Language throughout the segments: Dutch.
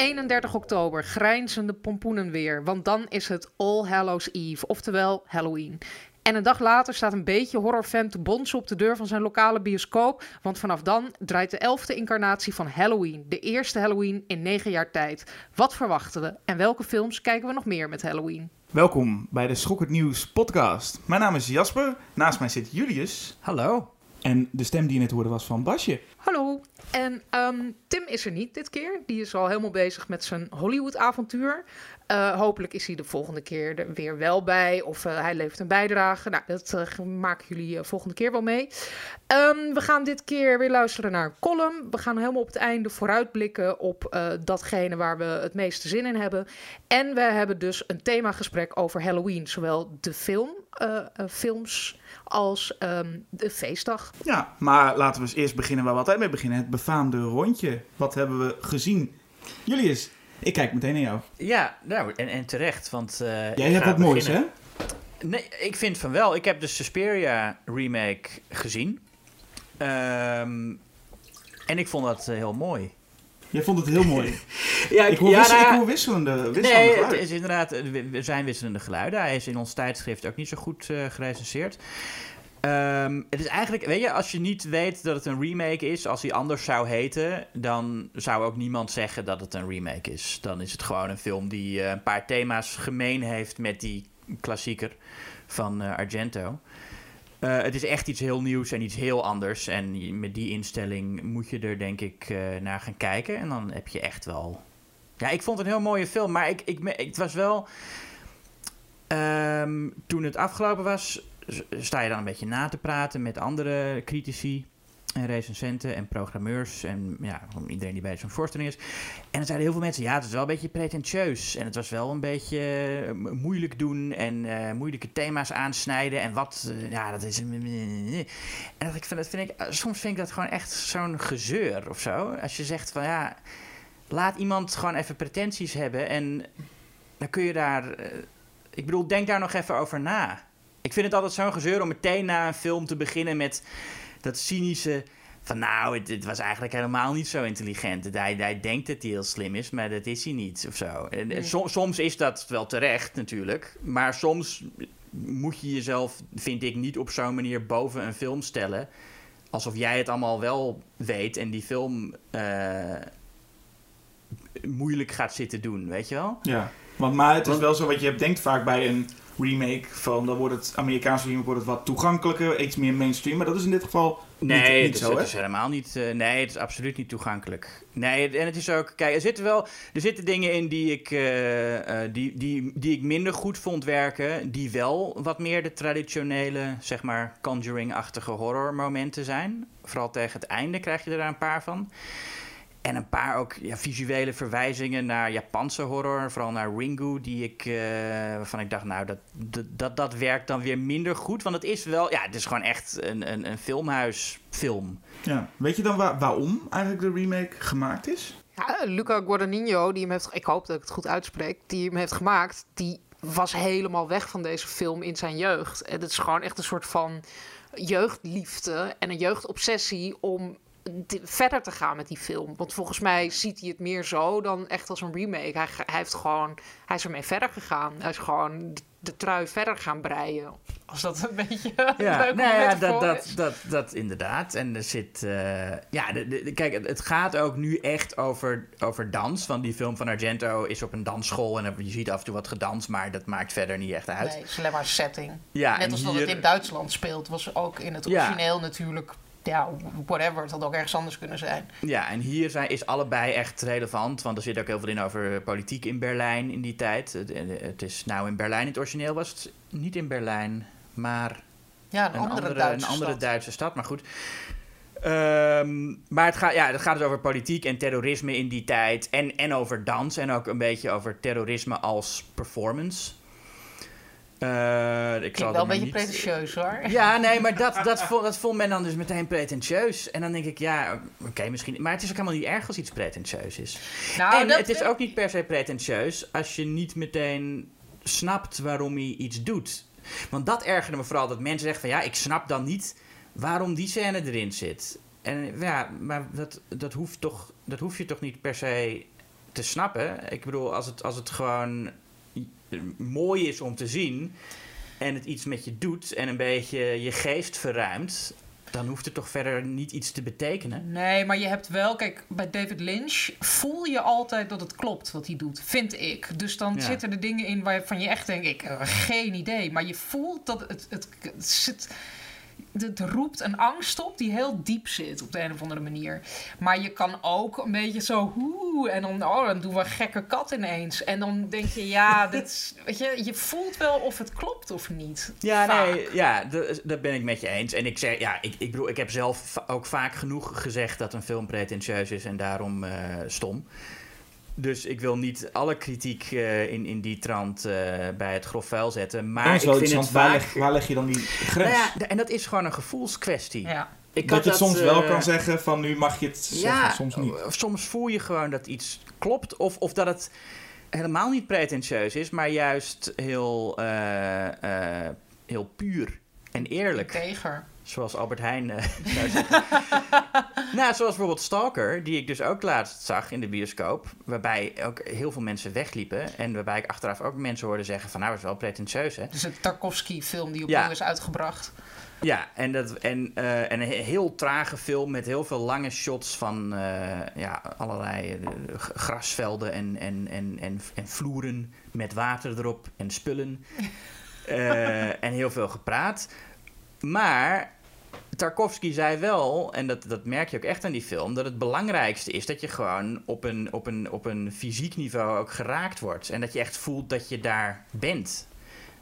31 oktober grijnzende pompoenen weer, want dan is het All Hallows Eve, oftewel Halloween. En een dag later staat een beetje horrorfan te bonzen op de deur van zijn lokale bioscoop. Want vanaf dan draait de elfde incarnatie van Halloween. De eerste Halloween in negen jaar tijd. Wat verwachten we? En welke films kijken we nog meer met Halloween? Welkom bij de Schok het Nieuws podcast. Mijn naam is Jasper, naast mij zit Julius. Hallo. En de stem die je net hoorde was van Basje. Hallo. En ehm, Tim is er niet dit keer. Die is al helemaal bezig met zijn Hollywood-avontuur. Uh, hopelijk is hij de volgende keer er weer wel bij. Of uh, hij levert een bijdrage. Nou, dat uh, maken jullie volgende keer wel mee. Um, we gaan dit keer weer luisteren naar column. We gaan helemaal op het einde vooruitblikken op datgene waar we het meeste zin in hebben. En we hebben dus een themagesprek over Halloween. Zowel de film, films als um, de feestdag. Ja, maar laten we eens eerst beginnen waar we altijd mee beginnen. Het befaamde rondje. Wat hebben we gezien? Julius, ik kijk meteen naar jou. Ja, nou, en, en terecht, want... Uh, Jij hebt wat moois, hè? Nee, ik vind van wel. Ik heb de Suspiria remake gezien. Um, en ik vond dat uh, heel mooi. Jij vond het heel mooi. ja, ik, hoor, ja, wissel, nou, ik hoor wisselende, wisselende nee, geluiden. het is inderdaad, er zijn wisselende geluiden. Hij is in ons tijdschrift ook niet zo goed uh, gerecenseerd. Um, het is eigenlijk, weet je, als je niet weet dat het een remake is, als hij anders zou heten, dan zou ook niemand zeggen dat het een remake is. Dan is het gewoon een film die uh, een paar thema's gemeen heeft met die klassieker van uh, Argento. Uh, het is echt iets heel nieuws en iets heel anders. En met die instelling moet je er denk ik naar gaan kijken. En dan heb je echt wel. Ja, ik vond het een heel mooie film, maar ik, ik, het was wel. Um, toen het afgelopen was, sta je dan een beetje na te praten met andere critici en recensenten en programmeurs en ja, iedereen die bij zo'n voorstelling is. En dan zeiden heel veel mensen, ja, het is wel een beetje pretentieus. En het was wel een beetje eh, moeilijk doen en uh, moeilijke thema's aansnijden. En wat, uh, ja, dat is... En dat vind ik, soms vind ik dat gewoon echt zo'n gezeur of zo. Als je zegt van, ja, laat iemand gewoon even pretenties hebben en dan kun je daar... ik bedoel, denk daar nog even over na. Ik vind het altijd zo'n gezeur om meteen na een film te beginnen met dat cynische. Van nou, het, het was eigenlijk helemaal niet zo intelligent. Hij, hij denkt dat hij heel slim is, maar dat is hij niet of zo. En, nee. soms is dat wel terecht natuurlijk. Maar soms moet je jezelf, vind ik, niet op zo'n manier boven een film stellen. Alsof jij het allemaal wel weet en die film uh, moeilijk gaat zitten doen, weet je wel? Ja, want, maar het is wel zo wat je denkt vaak bij een remake van, dan wordt het Amerikaanse remake wordt het wat toegankelijker, iets meer mainstream. Maar dat is in dit geval nee, niet, niet het, zo, het is helemaal niet. Uh, nee, het is absoluut niet toegankelijk. Nee, en het is ook. Kijk, er zitten wel. Er zitten dingen in die ik, uh, uh, die, die, die ik minder goed vond werken. Die wel wat meer de traditionele, zeg maar, Conjuring-achtige horrormomenten zijn. Vooral tegen het einde krijg je er daar een paar van. En een paar ook ja, visuele verwijzingen naar Japanse horror. Vooral naar Ringu, die ik, uh, waarvan ik dacht, nou, dat, dat, dat werkt dan weer minder goed. Want het is wel, ja, het is gewoon echt een, een, een filmhuisfilm. Ja, weet je dan waar, waarom eigenlijk de remake gemaakt is? Ja, Luca Guadagnino, die hem heeft, ik hoop dat ik het goed uitspreek, die hem heeft gemaakt, die was helemaal weg van deze film in zijn jeugd. En het is gewoon echt een soort van jeugdliefde en een jeugdobsessie om verder te gaan met die film. Want volgens mij ziet hij het meer zo dan echt als een remake. Hij, hij heeft gewoon, hij is ermee verder gegaan. Hij is gewoon de, de trui verder gaan breien. Als dat een beetje ja, leuk nou ja, dat, dat, dat, dat, inderdaad. En er zit, uh, ja, de, de, kijk, het gaat ook nu echt over, over dans. Want die film van Argento is op een dansschool en je ziet af en toe wat gedanst, maar dat maakt verder niet echt uit. Nee, het is alleen maar setting. Ja, Net als hier... dat het in Duitsland speelt, was ook in het origineel ja. natuurlijk ja, whatever. Het had ook ergens anders kunnen zijn. Ja, en hier zijn, is allebei echt relevant. Want er zit ook heel veel in over politiek in Berlijn in die tijd. Het, het is nou in Berlijn, het origineel was het niet in Berlijn, maar ja, een, een andere, andere, Duitse, een andere stad. Duitse stad. Maar goed. Um, maar het gaat, ja, het gaat dus over politiek en terrorisme in die tijd. En, en over dans. En ook een beetje over terrorisme als performance. Uh, ik zal wel een beetje niet... pretentieus hoor. Ja, nee, maar dat, dat, vond, dat vond men dan dus meteen pretentieus. En dan denk ik, ja, oké, okay, misschien. Maar het is ook helemaal niet erg als iets pretentieus is. Nou, en het is ook niet per se pretentieus als je niet meteen snapt waarom hij iets doet. Want dat ergerde me vooral, dat mensen zeggen van ja, ik snap dan niet waarom die scène erin zit. En ja, maar dat, dat, hoeft toch, dat hoef je toch niet per se te snappen. Ik bedoel, als het, als het gewoon mooi is om te zien en het iets met je doet en een beetje je geest verruimt, dan hoeft het toch verder niet iets te betekenen. Nee, maar je hebt wel, kijk, bij David Lynch voel je altijd dat het klopt wat hij doet, vind ik. Dus dan Ja. zitten er dingen in waarvan je echt denkt, ik heb geen idee. Maar je voelt dat het, het, het zit. Het roept een angst op die heel diep zit op de een of andere manier. Maar je kan ook een beetje zo hoe en dan, oh, dan doen we een gekke kat ineens. En dan denk je, ja, dit is, weet je, je voelt wel of het klopt of niet. Ja, Vaak. nee, ja, dat ben ik met je eens. En ik zeg, ja, ik, ik bedoel, ik heb zelf ook vaak genoeg gezegd dat een film pretentieus is en daarom eh, stom. Dus ik wil niet alle kritiek eh, in, in die trant eh, bij het grof vuil zetten. Maar ik vind het waar leg, waar leg je dan die grens? Nou ja, en dat is gewoon een gevoelskwestie. Ja. Ik dat je het soms wel eh, kan zeggen van nu mag je het zeggen, soms niet. of soms voel je gewoon dat iets klopt. Of, of dat het helemaal niet pretentieus is, maar juist heel, eh, eh, heel puur en eerlijk. Integer. Zoals Albert Heijn zou zeggen. nou, zoals bijvoorbeeld Stalker, die ik dus ook laatst zag in de bioscoop. Waarbij ook heel veel mensen wegliepen. En waarbij ik achteraf ook mensen hoorde zeggen van nou, dat is wel pretentieus hè. Dus een Tarkovsky-film die Ja. opnieuw is uitgebracht. Ja, en, dat, en, eh, en een he- heel trage film met heel veel lange shots van eh, ja, allerlei grasvelden en, en, en, en, en vloeren met water erop en spullen. En heel veel gepraat. Maar Tarkovsky zei wel, en dat, dat merk je ook echt aan die film, dat het belangrijkste is dat je gewoon op een, op, een, op een fysiek niveau ook geraakt wordt. En dat je echt voelt dat je daar bent.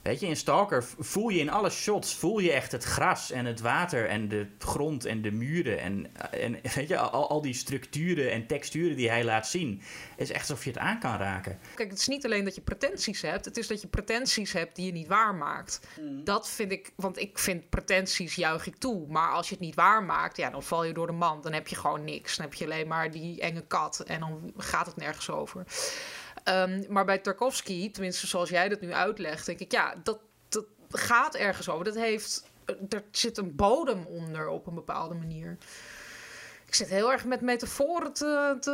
Weet je, in Stalker voel je in alle shots, voel je echt het gras en het water en de grond en de muren. En, en weet je, al, al die structuren en texturen die hij laat zien. is echt alsof je het aan kan raken. Kijk, het is niet alleen dat je pretenties hebt, het is dat je pretenties hebt die je niet waarmaakt. Dat vind ik, want ik vind pretenties juich ik toe. Maar als je het niet waarmaakt, ja, dan val je door de mand. Dan heb je gewoon niks. Dan heb je alleen maar die enge kat en dan gaat het nergens over. Ehm, maar bij Tarkovsky, tenminste zoals jij dat nu uitlegt, denk ik, ja, dat, dat gaat ergens over. Dat heeft, er zit een bodem onder op een bepaalde manier. Ik zit heel erg met metaforen te... te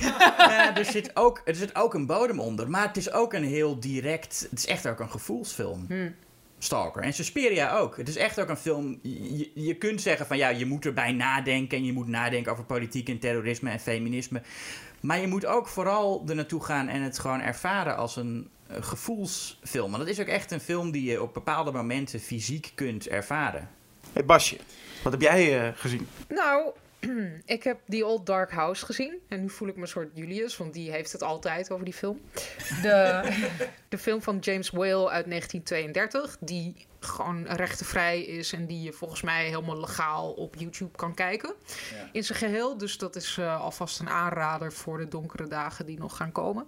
Ja, er, zit ook, er zit ook een bodem onder, maar het is ook een heel direct. Het is echt ook een gevoelsfilm. Hmm. Stalker. En Suspiria ook. Het is echt ook een film. Je, je kunt zeggen van ja, je moet erbij nadenken. En je moet nadenken over politiek en terrorisme en feminisme. Maar je moet ook vooral er naartoe gaan en het gewoon ervaren als een eh, gevoelsfilm. Want het is ook echt een film die je op bepaalde momenten fysiek kunt ervaren. Hey Basje, wat heb jij eh, gezien? Nou, ik heb The Old Dark House gezien. En nu voel ik me een soort Julius, want die heeft het altijd over die film. De, de film van James Whale uit 1932, die gewoon rechtenvrij is en die je volgens mij helemaal legaal op YouTube kan kijken. In zijn geheel. Dus dat is eh, alvast een aanrader voor de donkere dagen die nog gaan komen.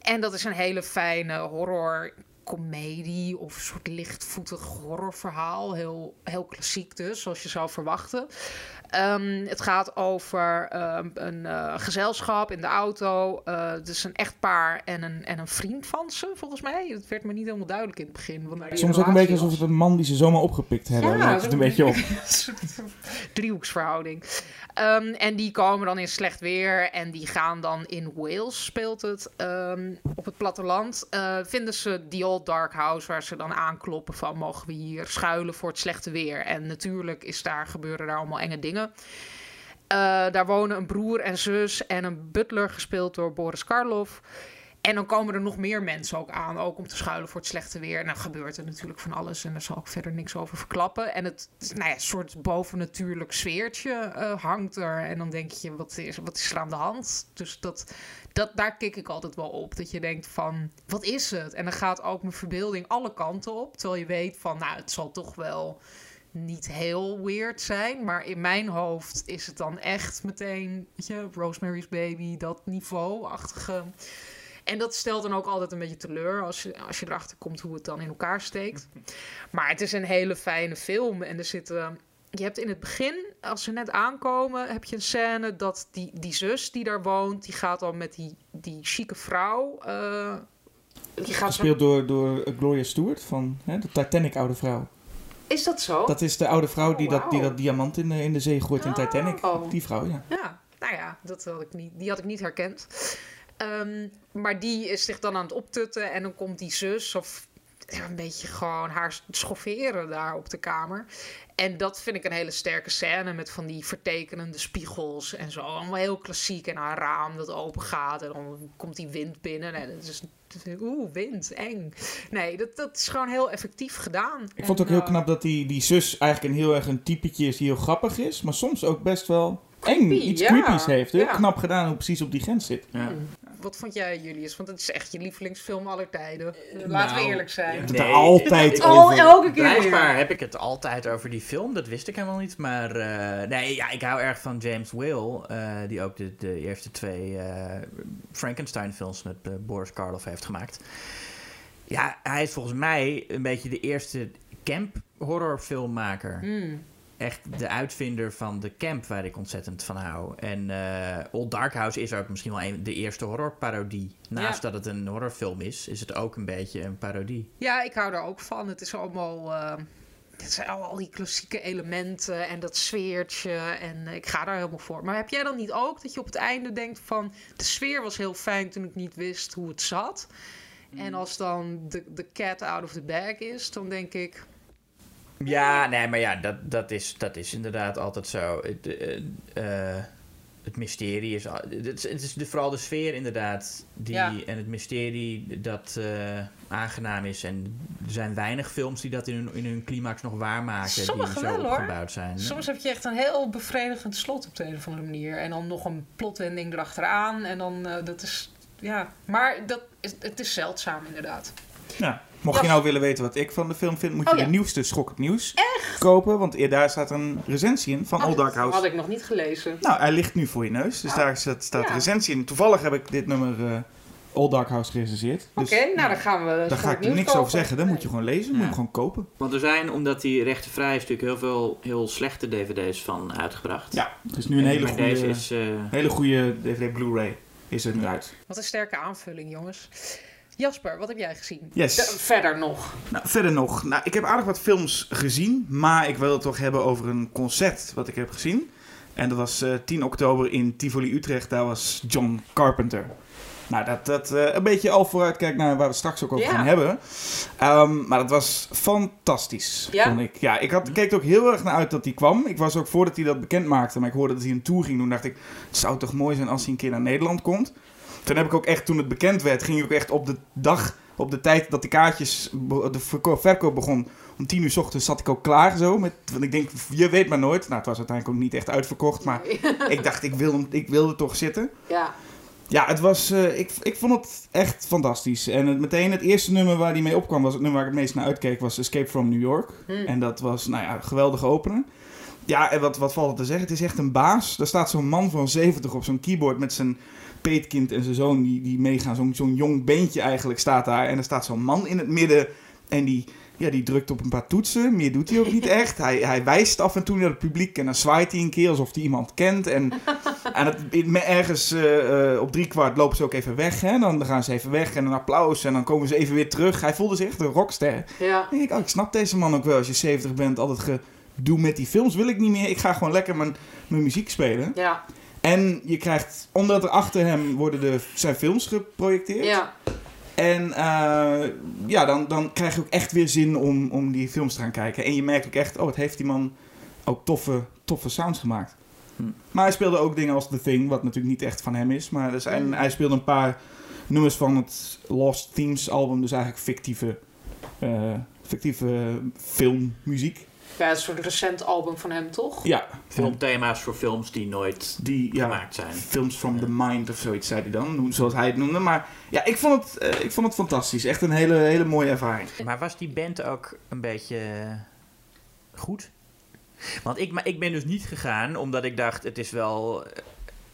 En dat is een hele fijne horror comedie of een soort lichtvoetig horrorverhaal. Heel, heel klassiek dus, zoals je zou verwachten. Ehm, het gaat over ehm, een eh, gezelschap in de auto. Dus een echtpaar en een, en een vriend van ze, volgens mij. Het werd me niet helemaal duidelijk in het begin. Soms ook een beetje alsof het een man die ze zomaar opgepikt hebben. Ja, lijkt het een beetje op. Driehoeksverhouding. Ehm, en die komen dan in slecht weer en die gaan dan in Wales, speelt het, op het platteland. eh, vinden ze die Old Dark House waar ze dan aankloppen van mogen we hier schuilen voor het slechte weer. En natuurlijk is daar, gebeuren daar allemaal enge dingen. Eh, daar wonen een broer en zus en een butler gespeeld door Boris Karloff. En dan komen er nog meer mensen ook aan, ook om te schuilen voor het slechte weer. En dan gebeurt er natuurlijk van alles en daar zal ik verder niks over verklappen. En het nou ja, soort bovennatuurlijk sfeertje eh, hangt er. En dan denk je, wat is, wat is er aan de hand? Dus dat, dat, daar kik ik altijd wel op. Dat je denkt van, wat is het? En dan gaat ook mijn verbeelding alle kanten op. Terwijl je weet van, nou, het zal toch wel niet heel weird zijn. Maar in mijn hoofd is het dan echt meteen, weet je, Rosemary's Baby, dat niveau-achtige... En dat stelt dan ook altijd een beetje teleur als je, als je erachter komt hoe het dan in elkaar steekt. Maar het is een hele fijne film. En er zitten. Je hebt in het begin, als ze net aankomen, heb je een scène dat die, die zus die daar woont, die gaat dan met die, die chique vrouw. eh, die gaat Gespeeld door, door Gloria Stewart van hè, de Titanic oude vrouw. Is dat zo? Dat is de oude vrouw die, Oh, dat, die dat diamant in de, in de zee gooit in Oh. Titanic. Die vrouw, ja. Ja, nou ja, dat had ik niet, die had ik niet herkend. Ehm, maar die is zich dan aan het optutten en dan komt die zus of een beetje gewoon haar schofferen daar op de kamer. En dat vind ik een hele sterke scène met van die vertekenende spiegels en zo. Allemaal heel klassiek en haar raam dat open gaat en dan komt die wind binnen. Nee, dat is oeh, wind, eng. Nee, dat, dat is gewoon heel effectief gedaan. Ik vond het ook heel knap dat die, die zus eigenlijk een heel erg een typetje is die heel grappig is, maar soms ook best wel eng, iets ja. creepies heeft. Heel Ja. knap gedaan hoe precies op die grens zit. Ja. Wat vond jij, Julius? Want het is echt je lievelingsfilm aller tijden. Laten we nou, eerlijk zijn. Het Nee, er altijd ik- Oh, over. elke keer. Blijkbaar heb ik het altijd over die film. Dat wist ik helemaal niet. Maar eh, nee, ja, ik hou erg van James Whale. eh, die ook de, de eerste twee eh, Frankenstein-films met eh, Boris Karloff heeft gemaakt. Ja, hij is volgens mij een beetje de eerste camp horrorfilmmaker. Hmm. Echt de uitvinder van de camp waar ik ontzettend van hou. En eh, Old Dark House is ook misschien wel een, de eerste horrorparodie. Naast Ja. dat het een horrorfilm is, is het ook een beetje een parodie. Ja, ik hou daar ook van. Het is allemaal. eh, het zijn al, die klassieke elementen en dat sfeertje. En eh, ik ga daar helemaal voor. Maar heb jij dan niet ook dat je op het einde denkt van. De sfeer was heel fijn toen ik niet wist hoe het zat. En als dan de, de cat out of the bag is, dan denk ik. Ja, nee, maar ja, dat, dat, is, dat is inderdaad altijd zo. Het, eh, eh, het mysterie is, het is, het is de, vooral de sfeer inderdaad. Die, Ja. En het mysterie dat eh, aangenaam is. En er zijn weinig films die dat in hun, in hun climax nog waarmaken. Sommige die zo wel, opgebouwd zijn. Soms heb je echt een heel bevredigend slot op de een of andere manier. En dan nog een plotwending erachteraan. En dan, dat is. Ja, maar dat is, het is zeldzaam inderdaad. Ja. Mocht je nou willen weten wat ik van de film vind, moet je Oh, ja. de nieuwste Schokkend Nieuws kopen. Want eer- daar staat een recensie in van Old Dark House. Had ik nog niet gelezen. Nou, hij ligt nu voor je neus. Dus Oh. daar staat, staat Ja. recensie in. Toevallig heb ik dit nummer eh Old Dark House gerecenseerd. Oké, Dus nou dan gaan we. daar ga ik er niks over zeggen. Dat moet je gewoon lezen. Moet je hem gewoon kopen. Want er zijn, omdat die rechtenvrij is, natuurlijk heel veel heel slechte dvd's van uitgebracht. Ja, het is nu een hele Maar Deze goede, is... eh, hele goede DVD Blu-ray. Is er nu uit. Wat een sterke aanvulling, jongens. Jasper, wat heb jij gezien? Yes. De- verder nog. Nou, verder nog. Nou, ik heb aardig wat films gezien. Maar ik wil het toch hebben over een concert wat ik heb gezien. En dat was eh, 10 oktober in Tivoli Utrecht. Daar was John Carpenter. Nou, dat, dat eh, een beetje al vooruitkijkt naar waar we het straks ook over gaan hebben. Ehm, maar dat was fantastisch, Ja? vond ik. Ja, ik had, keek er ook heel erg naar uit dat hij kwam. Ik was ook voordat hij dat bekend maakte. Maar ik hoorde dat hij een tour ging doen. dacht ik, het zou toch mooi zijn als hij een keer naar Nederland komt. Toen heb ik ook echt, toen het bekend werd, ging ik ook echt op de dag, op de tijd dat de kaartjes, de verko- verkoop begon, om tien uur s ochtends zat ik ook klaar zo. Met, want ik denk, je weet maar nooit. Nou, het was uiteindelijk ook niet echt uitverkocht, maar ik dacht, ik, wil, ik wilde toch zitten. Ja. Ja, het was, eh, ik, ik vond het echt fantastisch. En het, meteen het eerste nummer waar die mee opkwam, was het nummer waar ik het meest naar uitkeek, was Escape from New York. Hm. En dat was, nou ja, een geweldige opener. Ja, en wat, wat valt er te zeggen? Het is echt een baas. Daar staat zo'n man van 70 op zo'n keyboard met zijn peetkind en zijn zoon die, die meegaan. Zo'n zo'n jong beentje eigenlijk staat daar. En er staat zo'n man in het midden en die, ja, die drukt op een paar toetsen. Meer doet hij ook niet echt. Hij, hij wijst af en toe naar het publiek en dan zwaait hij een keer alsof hij iemand kent. En, en het, ergens eh, eh, op drie kwart lopen ze ook even weg. Hè? Dan gaan ze even weg en een applaus en dan komen ze even weer terug. Hij voelde zich echt een rockster. Ja. Denk ik, oh, ik snap deze man ook wel. Als je 70 bent, altijd gedoe met die films wil ik niet meer. Ik ga gewoon lekker mijn, mijn muziek spelen. Ja. En je krijgt, omdat er achter hem worden de, zijn films geprojecteerd. Ja. En eh, ja, dan, dan krijg je ook echt weer zin om, om die films te gaan kijken. En je merkt ook echt, oh, het heeft die man ook toffe, toffe sounds gemaakt. Hm. Maar hij speelde ook dingen als The Thing, wat natuurlijk niet echt van hem is. Maar er zijn, Hm. hij speelde een paar nummers van het Lost Themes album. Dus eigenlijk fictieve, eh, fictieve filmmuziek. Ja, een soort recent album van hem, toch? Ja, filmthema's voor films die nooit die ja, gemaakt zijn. Films from the Mind of zoiets zei hij dan, zoals hij het noemde. Maar ja, ik vond het, eh, ik vond het fantastisch. Echt een hele, hele mooie ervaring. Maar was die band ook een beetje goed? Want ik, maar ik ben dus niet gegaan omdat ik dacht, het is wel eh,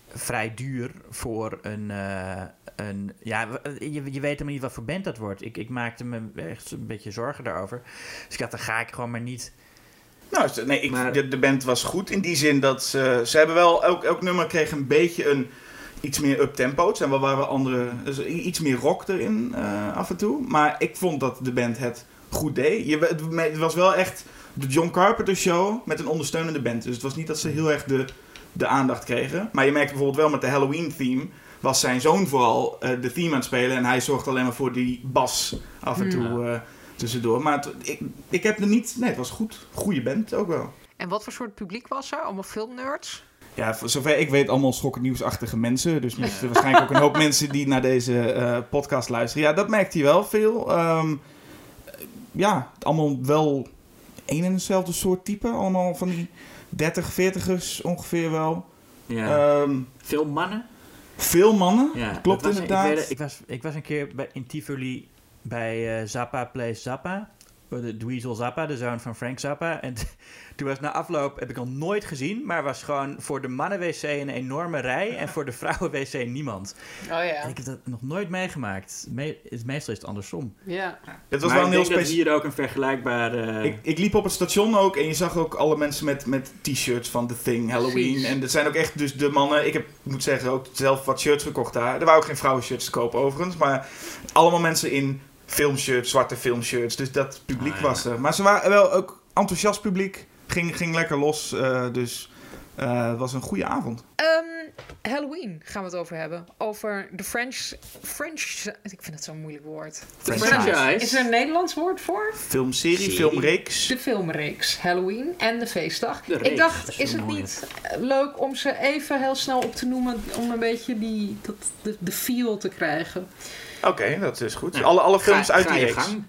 vrij duur voor een... eh, een ja, je, je weet helemaal niet wat voor band dat wordt. Ik, ik maakte me echt een beetje zorgen daarover. Dus ik dacht, dan ga ik gewoon maar niet... Nou, nee, ik, Maar- de, de band was goed in die zin dat ze... Ze hebben wel... Elk, elk nummer kreeg een beetje een... Iets meer up-tempo. Wel waar we andere... dus iets meer rock erin eh, af en toe. Maar ik vond dat de band het goed deed. Je, het, was wel echt de John Carpenter show met een ondersteunende band. Dus het was niet dat ze heel erg de, de aandacht kregen. Maar je merkte bijvoorbeeld wel met de Halloween theme... was zijn zoon vooral eh, de theme aan het spelen. En hij zorgde alleen maar voor die bas af en toe eh, tussendoor. Maar het- ik, ik heb er niet... Nee, het was goed. Goede band ook wel. En wat voor soort publiek was er? Allemaal filmnerds? Ja, voor zover ik weet, allemaal schokken nieuwsachtige mensen. Dus er waarschijnlijk ook een hoop mensen die naar deze eh, podcast luisteren. Ja, dat merkt hij wel veel. Ehm, ja, allemaal wel één en hetzelfde soort type. Allemaal van die 30, 40ers ongeveer wel. Ja. Ehm, Veel mannen. veel mannen. Ja. Klopt was- inderdaad. Ik, weet- ik, was, ik was een keer bij, in Tivoli bij eh, Zappa Plays Zappa. Eh, De Dweezil Zappa, de zoon van Frank Zappa. En toen was na afloop, heb ik al nooit gezien, maar was gewoon voor de mannen-wc een enorme rij en voor de vrouwen-wc niemand. Oh ja. En ik heb dat nog nooit meegemaakt. Me- meestal is het andersom. ja. Het was maar wel een ik heel speciaal. hier ook een vergelijkbare... Ik, ik liep op het station ook en je zag ook alle mensen met, met t-shirts van The Thing, Halloween. Precies. En dat zijn ook echt dus de mannen. Ik heb, moet zeggen, ook zelf wat shirts gekocht daar. Er waren ook geen vrouwenshirts te kopen overigens. Maar allemaal mensen in filmshirts, zwarte filmshirts. Dus dat publiek Ah, ja. was er. Maar ze waren wel ook enthousiast publiek. Ging, ging lekker los. eh, dus eh, het was een goede avond. Ehm, Halloween gaan we het over hebben. Over de French... French... Ik vind het zo'n moeilijk woord. franchise. Is er een Nederlands woord voor? Filmserie, Serie. filmreeks. De filmreeks Halloween en de feestdag. De reeks, ik dacht, is het mooi. niet leuk om ze even heel snel op te noemen... om een beetje die, dat, de, de feel te krijgen. Oké, dat is goed. Ja. Alle, alle films Ga- uit ga die reeks. gang.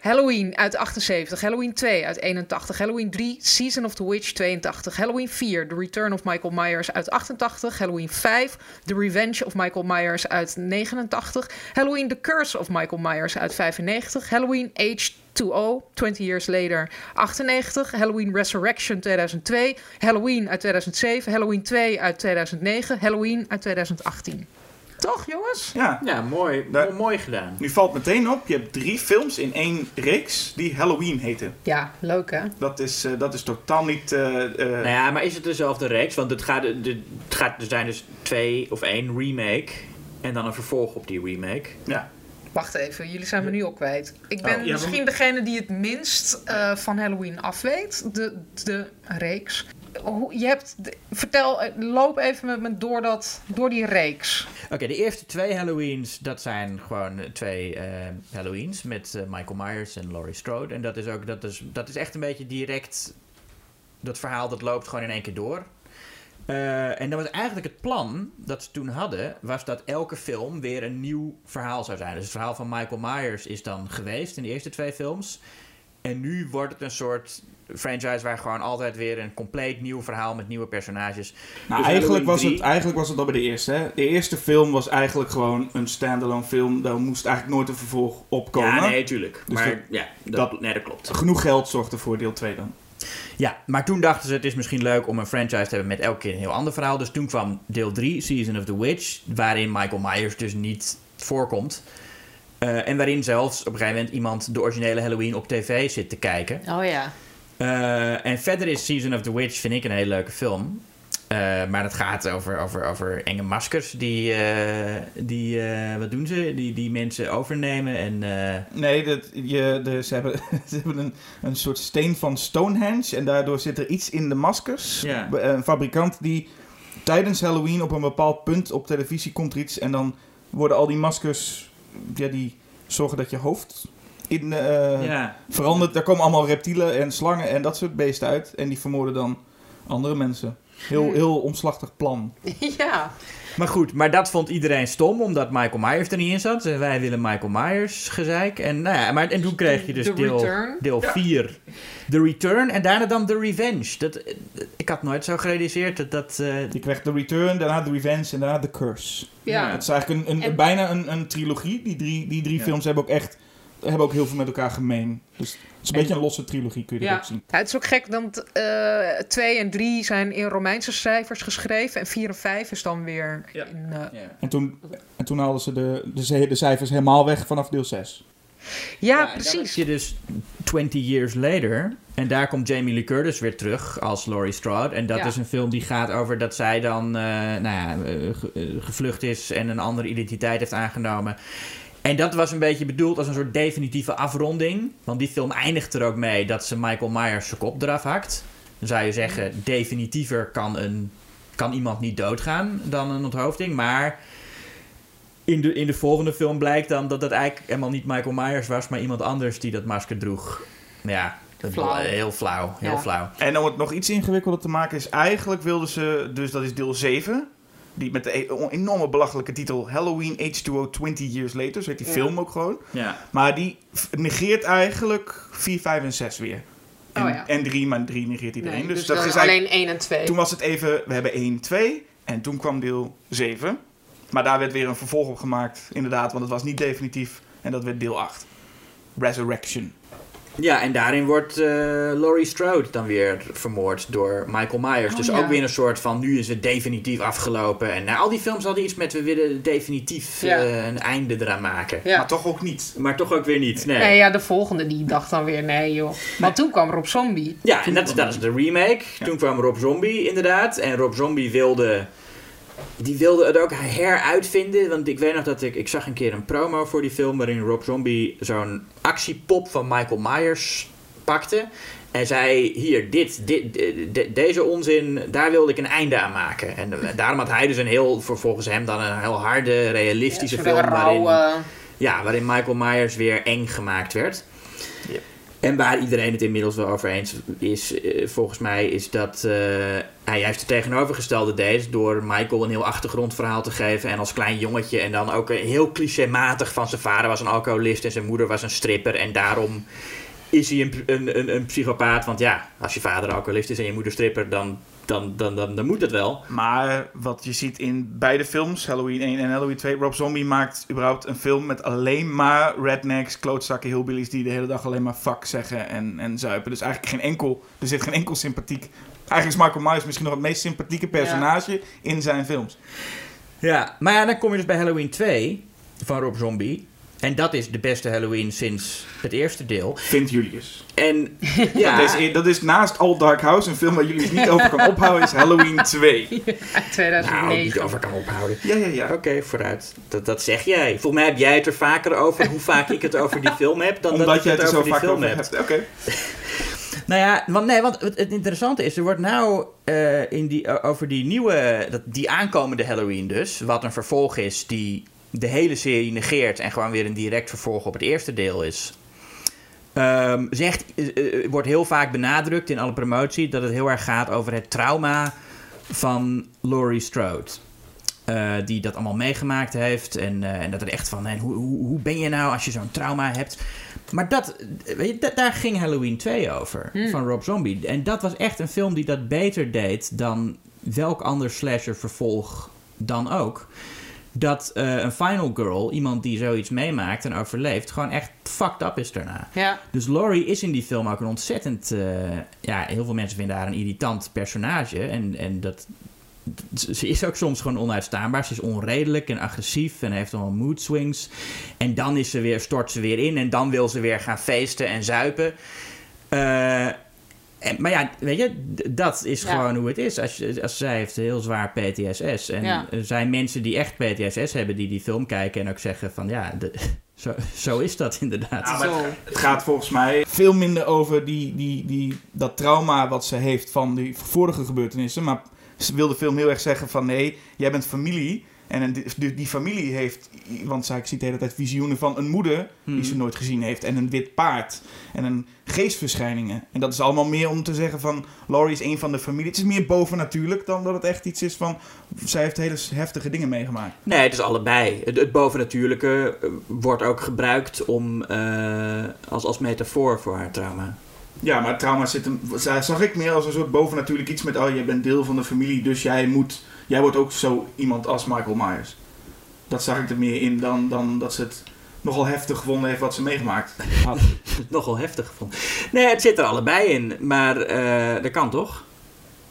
Halloween uit 78, Halloween 2 uit 81, Halloween 3 Season of the Witch 82, Halloween 4 The Return of Michael Myers uit 88, Halloween 5 The Revenge of Michael Myers uit 89, Halloween The Curse of Michael Myers uit 95, Halloween H2O 20 Years Later 98, Halloween Resurrection 2002, Halloween uit 2007, Halloween 2 uit 2009, Halloween uit 2018. Toch jongens? Ja, Ja, mooi. Daar- mooi gedaan. nu valt meteen op. Je hebt drie films in één reeks die Halloween heten. Ja, leuk hè? Dat is, eh, dat is totaal niet... eh, eh, Nou ja, maar is het dezelfde reeks? Want het gaat, de, het gaat, er zijn dus twee of één remake. En dan een vervolg op die remake. ja. Wacht even, jullie zijn me nu al kwijt. Ik ben Oh, ja, misschien degene die het minst eh, van Halloween afweet. De, de reeks. Je hebt, vertel, eh, loop even met me door, dat, door die reeks. Oké, de eerste twee Halloweens, dat zijn gewoon twee eh, Halloweens met eh, Michael Myers en Laurie Strode. En dat is ook, dat is, dat is echt een beetje direct, dat verhaal dat loopt gewoon in één keer door. En dat was eigenlijk het plan dat ze toen hadden, was dat elke film weer een nieuw verhaal zou zijn. Dus het verhaal van Michael Myers is dan geweest in de eerste twee films. En nu wordt het een soort franchise waar gewoon altijd weer een compleet nieuw verhaal met nieuwe personages. Nou, Dus eigenlijk, was het, eigenlijk was het al bij de eerste. Hè? De eerste film was eigenlijk gewoon een standalone film. Daar moest eigenlijk nooit een vervolg op komen. Ja, nee, tuurlijk. Dus maar dat- ja, dat, dat- nee, dat klopt. Genoeg geld zorgde voor deel 2 dan. Ja, maar toen dachten ze het is misschien leuk om een franchise te hebben met elke keer een heel ander verhaal. Dus toen kwam deel 3, Season of the Witch, waarin Michael Myers dus niet voorkomt. Eh, en waarin zelfs op een gegeven moment iemand de originele Halloween op tv zit te kijken. Oh ja. Eh, en verder is Season of the Witch, vind ik, een hele leuke film. Eh, maar het gaat over, over, over enge maskers die, eh, die wat doen ze? Die, die mensen overnemen en... Nee, dat, je, de, ze hebben, ze hebben een, een soort steen van Stonehenge. En daardoor zit er iets in de maskers. Ja. Een fabrikant die tijdens Halloween op een bepaald punt op televisie komt er iets. En dan worden al die maskers, ja, die zorgen dat je hoofd in, eh, Ja. verandert. Daar komen allemaal reptielen en slangen en dat soort beesten uit. En die vermoorden dan andere mensen. Heel, heel omslachtig plan. ja. Maar goed, maar dat vond iedereen stom, omdat Michael Myers er niet in zat. En wij willen Michael Myers gezeik. En, nou ja, maar, en toen kreeg je dus The deel, Return. deel 4, The Return. En daarna dan The Revenge. Dat, eh, ik had nooit zo gerealiseerd dat dat... eh, Je krijgt The Return, daarna The Revenge en daarna The Curse. Ja. Het is eigenlijk een, een, En- bijna een, een trilogie. Die drie, die drie Ja. films hebben ook echt hebben ook heel veel met elkaar gemeen. Dus het is een En- beetje een losse trilogie, kun je Ja. erop zien. Ja, het is ook gek, want eh 2 en 3 zijn in Romeinse cijfers geschreven. En 4 en 5 is dan weer Ja. in... eh, Ja. En toen, en toen haalden ze de, de, cijfers helemaal weg vanaf deel 6. ja, en dan precies. je dus 20 years later. En daar komt Jamie Lee Curtis weer terug als Laurie Strode. En dat Ja. is een film die gaat over dat zij dan eh, nou ja, eh, ge- eh, gevlucht is en een andere identiteit heeft aangenomen. En dat was een beetje bedoeld als een soort definitieve afronding. Want die film eindigt er ook mee dat ze Michael Myers zijn kop eraf hakt. Dan zou je zeggen, definitiever kan, een, kan iemand niet doodgaan dan een onthoofding. Maar in de, in de volgende film blijkt dan dat dat eigenlijk helemaal niet Michael Myers was, maar iemand anders die dat masker droeg. Ja, dat Flauw. heel flauw. Heel Ja. flauw. En om het nog iets ingewikkelder te maken is, eigenlijk wilden ze, dus dat is deel 7, die met de e- enorme belachelijke titel Halloween H2O 20 Years Later, zo heet die Ja. film ook gewoon. Ja. Maar die negeert eigenlijk 4, 5 en 6 weer. En, Oh ja. en 3, maar 3 negeert iedereen. Nee, dus, dus dat is alleen 1 en 2. toen was het even, we hebben 1, 2 en toen kwam deel 7. Maar daar werd weer een vervolg op gemaakt, inderdaad, want het was niet definitief. En dat werd deel 8. Resurrection. Ja, en daarin wordt eh, Laurie Strode dan weer vermoord door Michael Myers. Oh, dus ja. ook weer een soort van, nu is het definitief afgelopen. En nou, al die films hadden iets met, we willen definitief Ja. eh, een einde eraan maken. Ja. Maar toch ook niet. Maar toch ook weer niet, nee. Nee, ja, de volgende die dacht dan weer nee joh. Want toen kwam Rob Zombie. Ja, en dat, dat is de remake. Ja. Toen kwam Rob Zombie inderdaad. En Rob Zombie wilde... Die wilde het ook heruitvinden. Want ik weet nog dat ik... Ik zag een keer een promo voor die film... waarin Rob Zombie zo'n actiepop van Michael Myers pakte. En zei, hier, dit, dit, de- de- deze onzin, daar wilde ik een einde aan maken. En eh, daarom had hij dus een heel, volgens hem dan een heel harde, realistische Ja, film. waarin, ja, waarin Michael Myers weer eng gemaakt werd. En waar iedereen het inmiddels wel over eens is, eh, volgens mij, is dat eh, hij juist het tegenovergestelde deed. Door Michael een heel achtergrondverhaal te geven. En als klein jongetje. En dan ook heel clichématig van zijn vader was een alcoholist en zijn moeder was een stripper. En daarom is hij een, een, een, een psychopaat. Want ja, als je vader alcoholist is en je moeder stripper, dan, dan, dan, dan, dan moet dat wel. Maar wat je ziet in beide films, Halloween 1 en Halloween 2, Rob Zombie maakt überhaupt een film met alleen maar rednecks, klootzakken, hillbillies die de hele dag alleen maar fuck zeggen en, en zuipen. Dus eigenlijk geen enkel, er zit geen enkel sympathiek. Eigenlijk is Michael Myers misschien nog het meest sympathieke personage in zijn films. Ja, maar ja, dan kom je dus bij Halloween 2 van Rob Zombie. En dat is de beste Halloween sinds het eerste deel. Vindt Julius. En ja, Dat, is, dat is naast All Dark House, een film waar Julius niet over kan ophouden, is Halloween 2. uit nou, 2009. niet over kan ophouden. Ja, ja, ja. Oké, vooruit. Dat, dat zeg jij. Volgens mij heb jij het er vaker over hoe vaak ik het over die film heb dan dat Omdat ik jij het het er over zo die vaak film over hebt. Oké. Nou ja, want, nee, want het, het interessante is, er wordt nou eh, in die, over die nieuwe, dat, die aankomende Halloween dus, wat een vervolg is die de hele serie negeert en gewoon weer een direct vervolg op het eerste deel is. Ehm, zegt, eh, eh, wordt heel vaak benadrukt in alle promotie dat het heel erg gaat over het trauma van Laurie Strode. Eh, die dat allemaal meegemaakt heeft. En, en dat er echt van, hoe, hoe, hoe ben je nou als je zo'n trauma hebt? Maar dat, weet je, da- daar ging Halloween 2 over, Hmm. van Rob Zombie. En dat was echt een film die dat beter deed dan welk ander slasher vervolg dan ook. Dat eh, een Final Girl, iemand die zoiets meemaakt en overleeft, gewoon echt fucked up is daarna. Ja. Dus Laurie is in die film ook een ontzettend... eh, ja, heel veel mensen vinden haar een irritant personage. En, en dat... Ze is ook soms gewoon onuitstaanbaar. Ze is onredelijk en agressief en heeft allemaal mood swings. En dan is ze weer, stort ze weer in en dan wil ze weer gaan feesten en zuipen. Eh, en, maar ja, weet je, dat is Ja. gewoon hoe het is. Als, je, als zij heeft heel zwaar PTSS. En Ja. er zijn mensen die echt PTSS hebben, die die film kijken en ook zeggen van ja, de- zo, zo is dat inderdaad. Ja, maar Zo. Het gaat volgens mij veel minder over die, die, die, dat trauma wat ze heeft van die vorige gebeurtenissen. Maar ze wil de film heel erg zeggen van nee, jij bent familie. En die, die familie heeft, want zij ziet de hele tijd visioenen van een moeder die ze Mhm. nooit gezien heeft. En een wit paard. En een geestverschijningen. En dat is allemaal meer om te zeggen van Laurie is een van de familie. Het is meer bovennatuurlijk dan dat het echt iets is van zij heeft hele heftige dingen meegemaakt. Nee, het is allebei. Het, het bovennatuurlijke eh, wordt ook gebruikt om, eh, als, als metafoor voor haar trauma. Ja, maar trauma zit hem, za- zag ik meer als een soort bovennatuurlijk iets met, oh, jij bent deel van de familie, dus jij moet, jij wordt ook zo iemand als Michael Myers. Dat zag ik er meer in dan, dan dat ze het nogal heftig gevonden heeft wat ze meegemaakt had. Nogal heftig gevonden. Nee, het zit er allebei in. Maar eh, dat kan toch?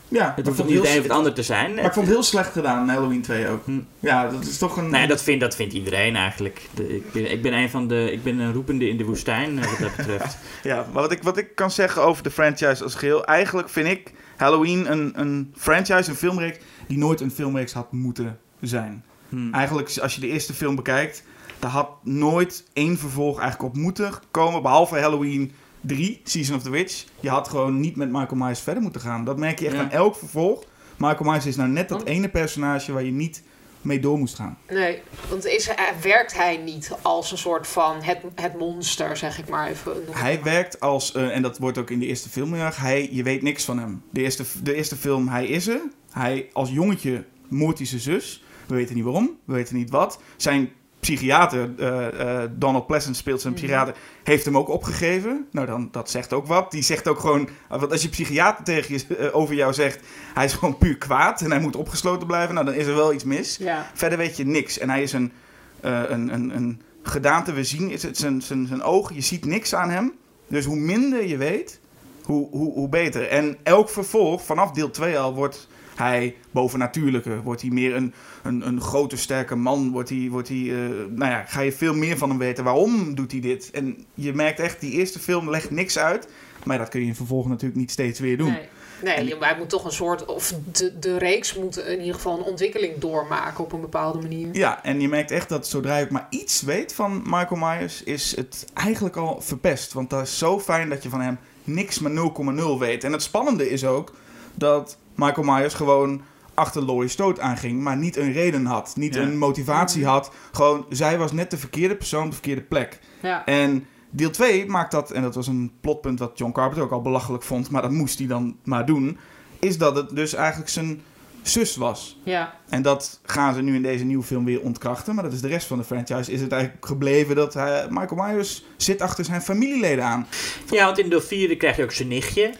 Ja, Het hoeft niet een heel, of het ander te zijn. maar ik vond het heel slecht gedaan, Halloween 2 ook. Hm. Ja, dat is toch een... Nee, dat, vindt, dat vindt iedereen eigenlijk. De- ik, ben, ik ben een van de. Ik ben een roepende in de woestijn, eh, wat dat betreft. Ja, maar wat ik, wat ik kan zeggen over de franchise als geheel... Eigenlijk vind ik Halloween een, een franchise, een filmreeks... die nooit een filmreeks had moeten zijn. Hm. Eigenlijk, als je de eerste film bekijkt... daar had nooit één vervolg eigenlijk op moeten komen... behalve Halloween 3, Season of the Witch. Je had gewoon niet met Michael Myers verder moeten gaan. Dat merk je echt Ja. aan elk vervolg. Michael Myers is nou net dat Want- ene personage... waar je niet mee door moest gaan. Nee, want is, hij- werkt hij niet als een soort van het, het monster, zeg ik maar even. Hij werkt als, eh, en dat wordt ook in de eerste film heel erg, hij, je weet niks van hem. De eerste, de eerste film, hij is er. Hij, als jongetje moordt hij zijn zus. We weten niet waarom, we weten niet wat. Zijn psychiater, eh, eh, Donald Pleasant speelt zijn Mhm. psychiater, heeft hem ook opgegeven. Nou, dan, dat zegt ook wat. Die zegt ook gewoon, want als je psychiater tegen je, eh, over jou zegt, hij is gewoon puur kwaad en hij moet opgesloten blijven, nou dan is er wel iets mis. Ja. Verder weet je niks. En hij is een, eh, een, een, een gedaante. We zien is het zijn, zijn, zijn ogen. Je ziet niks aan hem. Dus hoe minder je weet, hoe, hoe, hoe beter. En elk vervolg, vanaf deel 2 al, wordt hij bovennatuurlijker. Wordt hij meer een, een, een grote, sterke man. Wordt hij, wordt hij, eh, nou ja, ga je veel meer van hem weten. Waarom doet hij dit? En je merkt echt, die eerste film legt niks uit. Maar dat kun je in vervolg natuurlijk niet steeds weer doen. Nee. Nee, hij moet toch een soort, of de, de reeks moet in ieder geval een ontwikkeling doormaken op een bepaalde manier. Ja, en je merkt echt dat zodra je ook maar iets weet van Michael Myers, is het eigenlijk al verpest. Want dat is zo fijn dat je van hem niks maar 0,0 weet. En het spannende is ook dat Michael Myers gewoon achter Laurie Stoot aanging, maar niet een reden had. Niet Ja. een motivatie had. Gewoon, zij was net de verkeerde persoon op de verkeerde plek. Ja. En deel 2 maakt dat, en dat was een plotpunt wat John Carpenter ook al belachelijk vond, maar dat moest hij dan maar doen, is dat het dus eigenlijk zijn zus was. Ja. En dat gaan ze nu in deze nieuwe film weer ontkrachten. Maar dat is de rest van de franchise. Is het eigenlijk gebleven dat hij, Michael Myers zit achter zijn familieleden aan. Ja, want in deel 4 krijg je ook zijn nichtje.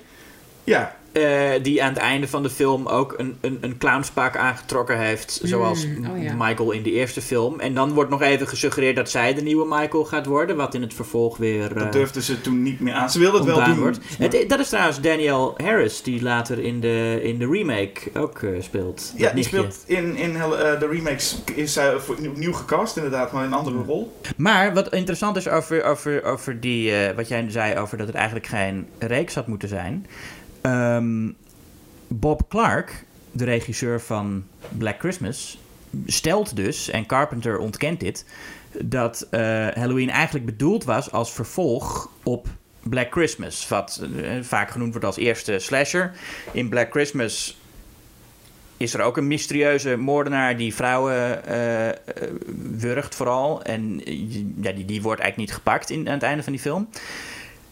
Ja, eh, die aan het einde van de film ook een, een, een clownspak aangetrokken heeft. Zoals Mm, oh ja. Michael in de eerste film. En dan wordt nog even gesuggereerd dat zij de nieuwe Michael gaat worden. Wat in het vervolg weer dat eh, durfden ze toen niet meer aan. Ze wilden het wel doen. wordt. Het, dat is trouwens Danielle Harris, die later in de, in de remake ook eh, speelt. Ja, die speelt in, in eh, de remakes is zij voor- opnieuw gecast inderdaad, maar in een andere rol. Maar wat interessant is over, over, over die, eh, wat jij zei over dat het eigenlijk geen reeks had moeten zijn. Ehm, Bob Clark, de regisseur van Black Christmas, stelt dus, en Carpenter ontkent dit, dat eh, Halloween eigenlijk bedoeld was als vervolg op Black Christmas. Wat eh, vaak genoemd wordt als eerste slasher. In Black Christmas is er ook een mysterieuze moordenaar die vrouwen eh, wurgt vooral. En ja, die, die wordt eigenlijk niet gepakt in, aan het einde van die film.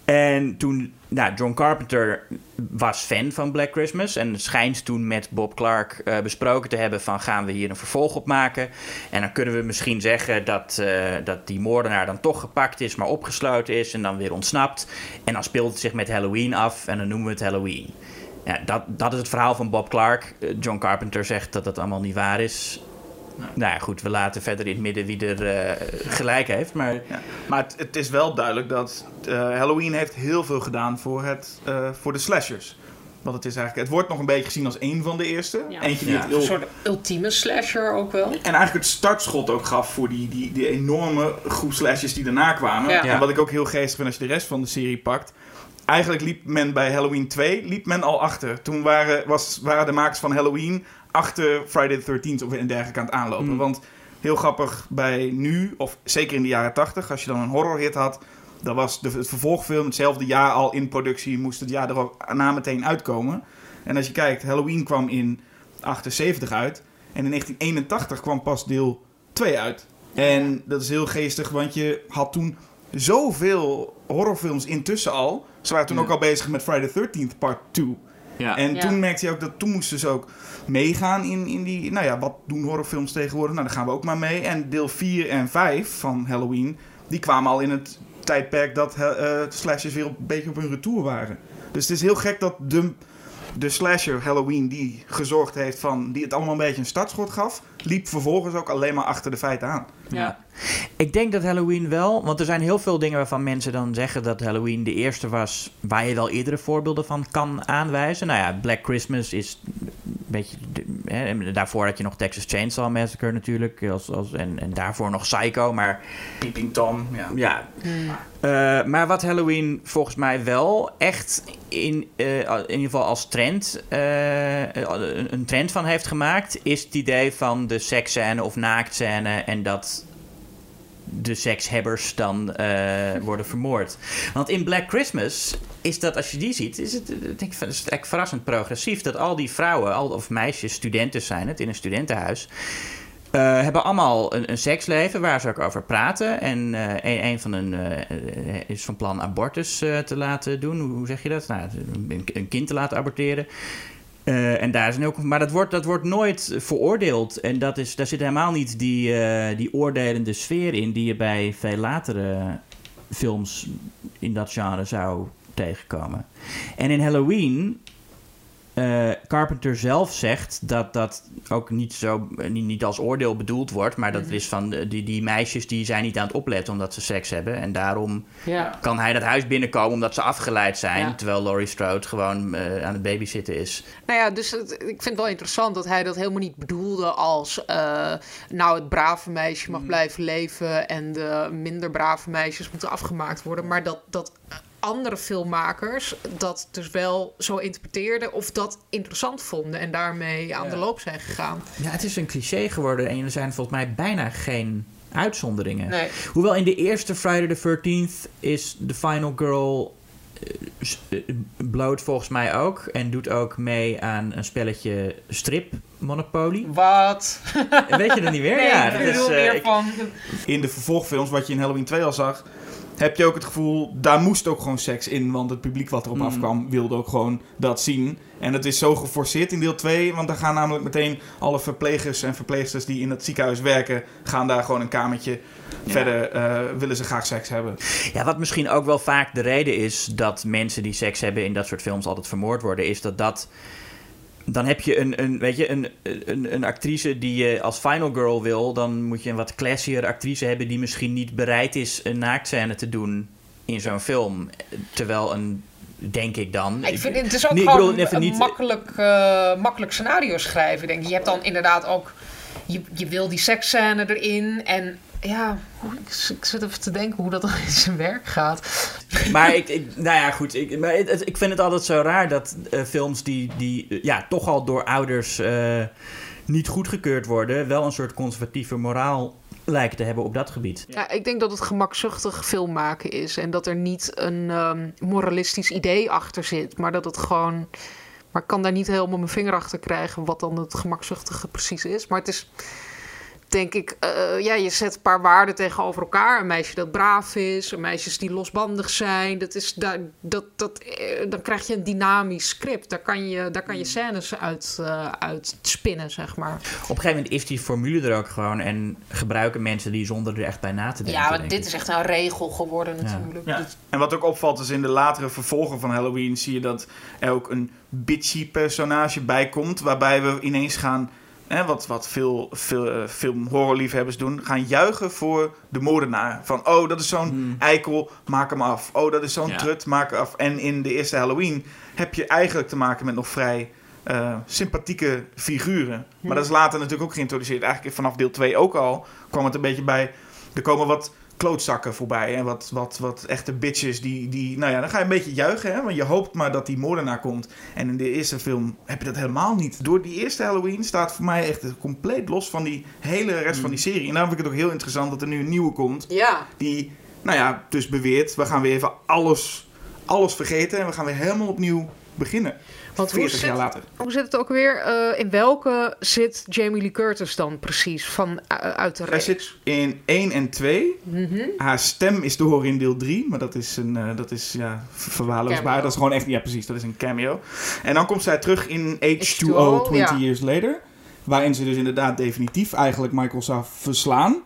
En toen, nou, John Carpenter was fan van Black Christmas en schijnt toen met Bob Clark eh, besproken te hebben van gaan we hier een vervolg op maken. En dan kunnen we misschien zeggen dat, eh, dat die moordenaar dan toch gepakt is, maar opgesloten is en dan weer ontsnapt. En dan speelt het zich met Halloween af en dan noemen we het Halloween. Ja, dat, dat is het verhaal van Bob Clark. Eh, John Carpenter zegt dat dat allemaal niet waar is. Nou ja, goed, we laten verder in het midden wie er eh, gelijk heeft. Maar Ja. Maar het, het is wel duidelijk dat eh, Halloween heeft heel veel gedaan voor, het, eh, voor de slashers. Want het is eigenlijk, het wordt nog een beetje gezien als één van de eerste. Ja. Eentje die Ja. het Een soort ultieme slasher ook wel. En eigenlijk het startschot ook gaf voor die, die, die enorme groep slashers die daarna kwamen. Ja. En wat ik ook heel geestig vind als je de rest van de serie pakt. Eigenlijk liep men bij Halloween 2 liep men al achter. Toen waren, was, waren de makers van Halloween achter Friday the 13th of en dergelijke aan het aanlopen. Mm. Want heel grappig bij nu, of zeker in de jaren 80, als je dan een horrorhit had. Dan was de, het vervolgfilm hetzelfde jaar al in productie. Moest het jaar na meteen uitkomen. En als je kijkt, Halloween kwam in 78 uit. En in 1981 kwam pas deel 2 uit. En dat is heel geestig, want je had toen zoveel horrorfilms intussen al. Ze waren toen Ja. ook al bezig met Friday the 13th Part 2. Ja. En Ja. toen merkte je ook dat toen moesten ze ook meegaan in, in die. Nou ja, wat doen horrorfilms tegenwoordig? Nou, daar gaan we ook maar mee. En deel 4 en 5 van Halloween, die kwamen al in het tijdperk dat eh slashers weer een beetje op hun retour waren. Dus het is heel gek dat de, de slasher Halloween die gezorgd heeft van. die het allemaal een beetje een startschot gaf, liep vervolgens ook alleen maar achter de feiten aan. Ja. Ik denk dat Halloween wel, want er zijn heel veel dingen waarvan mensen dan zeggen dat Halloween de eerste was waar je wel eerdere voorbeelden van kan aanwijzen. Nou ja, Black Christmas is beetje. de- hè, en daarvoor had je nog Texas Chainsaw Massacre natuurlijk, als, als, en, en daarvoor nog Psycho. Maar, Peeping Tom, ja. ja, Hmm. eh, maar wat Halloween volgens mij wel echt in, eh, in ieder geval als trend, eh, een een trend van heeft gemaakt, is het idee van de seksscène of naaktscène en dat de sekshebbers dan eh, worden vermoord. Want in Black Christmas is dat, als je die ziet, is het, denk is verrassend progressief dat al die vrouwen, al, of meisjes, studenten zijn het in een studentenhuis. Eh, hebben allemaal een, een seksleven waar ze ook over praten. En eh, een, van eh, is van plan abortus te laten doen. Hoe, hoe zeg je dat? Nou, een, een kind te laten aborteren. Eh, en daar zijn ook, maar dat wordt, dat wordt nooit veroordeeld. En dat is, daar zit helemaal niet die, eh, die oordelende sfeer in die je bij veel latere films in dat genre zou tegenkomen. En in Halloween, eh, Carpenter zelf zegt dat dat ook niet, zo, eh, niet, niet als oordeel bedoeld wordt, maar dat Mhm. is van die, die meisjes die zijn niet aan het opletten omdat ze seks hebben. En daarom Ja. kan hij dat huis binnenkomen omdat ze afgeleid zijn, Ja. terwijl Laurie Strode gewoon eh, aan het babysitten is. Nou ja, dus het- ik vind het wel interessant dat hij dat helemaal niet bedoelde als... nou, het brave meisje mag blijven leven... en de minder brave meisjes moeten afgemaakt worden. Maar dat, dat andere filmmakers dat dus wel zo interpreteerden... of dat interessant vonden en daarmee aan de loop zijn gegaan. Ja, het is een cliché geworden en er zijn volgens mij bijna geen uitzonderingen. Nee. Hoewel in de eerste Friday the 13th is de final girl eh, eh, bloot volgens mij ook. En doet ook mee aan een spelletje strip Monopoly. Wat? Weet je dat niet meer? ja, dat is, eh, ik- van... In de vervolgfilms, wat je in Halloween 2 al zag, heb je ook het gevoel, daar moest ook gewoon seks in. Want het publiek wat erop Mm. afkwam, wilde ook gewoon dat zien. En het is zo geforceerd in deel 2, want dan gaan namelijk meteen alle verplegers en verpleegsters die in het ziekenhuis werken, gaan daar gewoon een kamertje. Verder eh, willen ze graag seks hebben. ja, wat misschien ook wel vaak de reden is dat mensen die seks hebben in dat soort films altijd vermoord worden, is dat dat. Dan heb je een, een, weet je, een, een, een actrice die je als final girl wil. Dan moet je een wat classier actrice hebben die misschien niet bereid is een naaktscène te doen in zo'n film. Terwijl een, denk ik dan. Ik vind het is ook Nee, gewoon bedoel, een niet- makkelijk, eh, makkelijk scenario schrijven. Denk. Je hebt dan inderdaad ook... Je, je wil die seksscène erin en... Ja, ik, ik zit even te denken hoe dat dan in zijn werk gaat. Maar ik, ik, nou ja, goed. Ik, maar het- ik vind het altijd zo raar dat eh, films die, die eh, ja, toch al door ouders eh, niet goedgekeurd worden, wel een soort conservatieve moraal lijken te hebben op dat gebied. Ja, ik denk dat het gemakzuchtig film maken is. En dat er niet een ehm, moralistisch idee achter zit. Maar dat het gewoon... Maar ik kan daar niet helemaal mijn vinger achter krijgen... wat dan het gemakzuchtige precies is. Maar het is... Denk ik, eh, ja, je zet een paar waarden tegenover elkaar. Een meisje dat braaf is, een meisjes die losbandig zijn. Dat is, daar, dat, dat, eh, dan krijg je een dynamisch script. Daar kan je, daar kan je scènes uit, eh, uit spinnen, zeg maar. Op een gegeven moment is die formule er ook gewoon en gebruiken mensen die zonder er echt bij na te denken. Ja, want dit ik. is echt een regel geworden natuurlijk. Ja. En wat ook opvalt is in de latere vervolgen van Halloween zie je dat er ook een bitchy personage bij komt. Waarbij we ineens gaan, hè, wat, wat veel, veel eh, film horrorliefhebbers doen, gaan juichen voor de moordenaar. Van oh, dat is zo'n Hmm. eikel, maak hem af. Oh, dat is zo'n Ja. trut, maak hem af. En in de eerste Halloween heb je eigenlijk te maken met nog vrij eh, sympathieke figuren. Maar dat is later natuurlijk ook geïntroduceerd. Eigenlijk vanaf deel 2 ook al kwam het een beetje bij. Er komen wat klootzakken voorbij. En wat, wat, wat echte bitches die, die... Nou ja, dan ga je een beetje juichen, hè. Want je hoopt maar dat die moordenaar komt. En in de eerste film heb je dat helemaal niet. Door die eerste Halloween staat voor mij echt compleet los van die hele rest van die serie. En daarom vind ik het ook heel interessant dat er nu een nieuwe komt. ja. Die, nou ja, dus beweert... We gaan weer even alles, alles vergeten. En we gaan weer helemaal opnieuw beginnen. Want hoe 40 zit, jaar later. hoe zit het ook weer? Eh, in welke zit Jamie Lee Curtis dan precies van, eh, uit de Hij reeks? zit in 1 en 2. Mhm. Haar stem is te horen in deel 3, maar dat is, een, eh, dat is ja, ver- verwaarloosbaar. Dat is gewoon echt, ja precies, dat is een cameo. En dan komt zij terug in H2O, H2O, 20 ja. years later. Waarin ze dus inderdaad definitief eigenlijk Michael zou verslaan.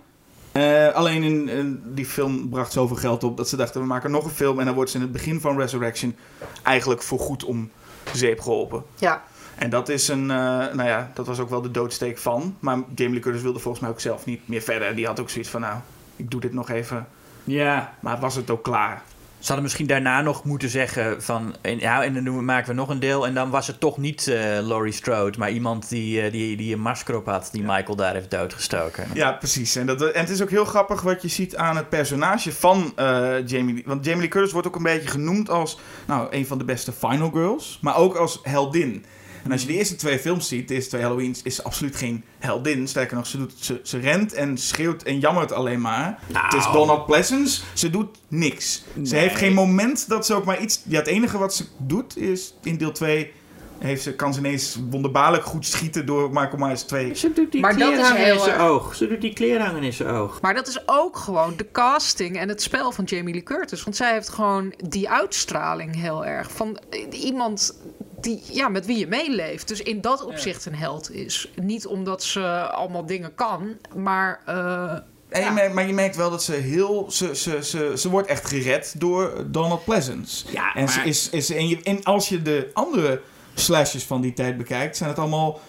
Eh, alleen in, in die film bracht zoveel geld op dat ze dachten, we maken nog een film. En dan wordt ze in het begin van Resurrection eigenlijk voorgoed om zeep geholpen. Ja. En dat is een, eh, nou ja, dat was ook wel de doodsteek van. Maar Jamie Lee Curtis wilde volgens mij ook zelf niet meer verder. Die had ook zoiets van, nou, ik doe dit nog even. Ja, Maar was het ook klaar? Ze hadden misschien daarna nog moeten zeggen van... En, ja, en dan doen we, maken we nog een deel. En dan was het toch niet eh, Laurie Strode, maar iemand die, eh, die, die een masker op had... die Michael daar heeft doodgestoken. Ja, precies. En, dat, en het is ook heel grappig wat je ziet aan het personage van eh, Jamie. Want Jamie Lee Curtis wordt ook een beetje genoemd als nou, een van de beste Final Girls. Maar ook als heldin. En als je de eerste twee films ziet, de eerste twee Halloweens, is ze absoluut geen heldin. Sterker nog, ze, doet, ze, ze rent en schreeuwt en jammert alleen maar. Het is Donald Pleasence. Ze doet niks. Ze heeft geen moment dat ze ook maar iets... Ja, het enige wat ze doet is in deel 2 heeft ze, kan ze ineens wonderbaarlijk goed schieten door Michael Myers 2. Ze doet die Maar dat is kleerhanger in zijn oog. Ze doet die kleerhanger in zijn oog. Maar dat is ook gewoon de casting en het spel van Jamie Lee Curtis. Want zij heeft gewoon die uitstraling heel erg. Van eh, iemand die, ja, met wie je meeleeft. Dus in dat opzicht een held is. Niet omdat ze allemaal dingen kan, maar... eh, En je merkt, maar je merkt wel dat ze heel. Ze, ze, ze, ze wordt echt gered door Donald Pleasance. Ja, En, ze is, is, en, je, en als je de andere slashes van die tijd bekijkt, zijn het allemaal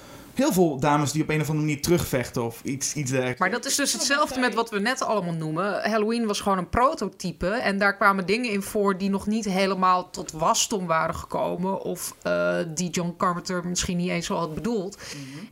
heel veel dames die op een of andere manier terugvechten of iets, iets dergelijks. Maar dat is dus hetzelfde met wat we net allemaal noemen. Halloween was gewoon een prototype. En daar kwamen dingen in voor die nog niet helemaal tot wasdom waren gekomen. Of eh, die John Carpenter misschien niet eens zo had bedoeld.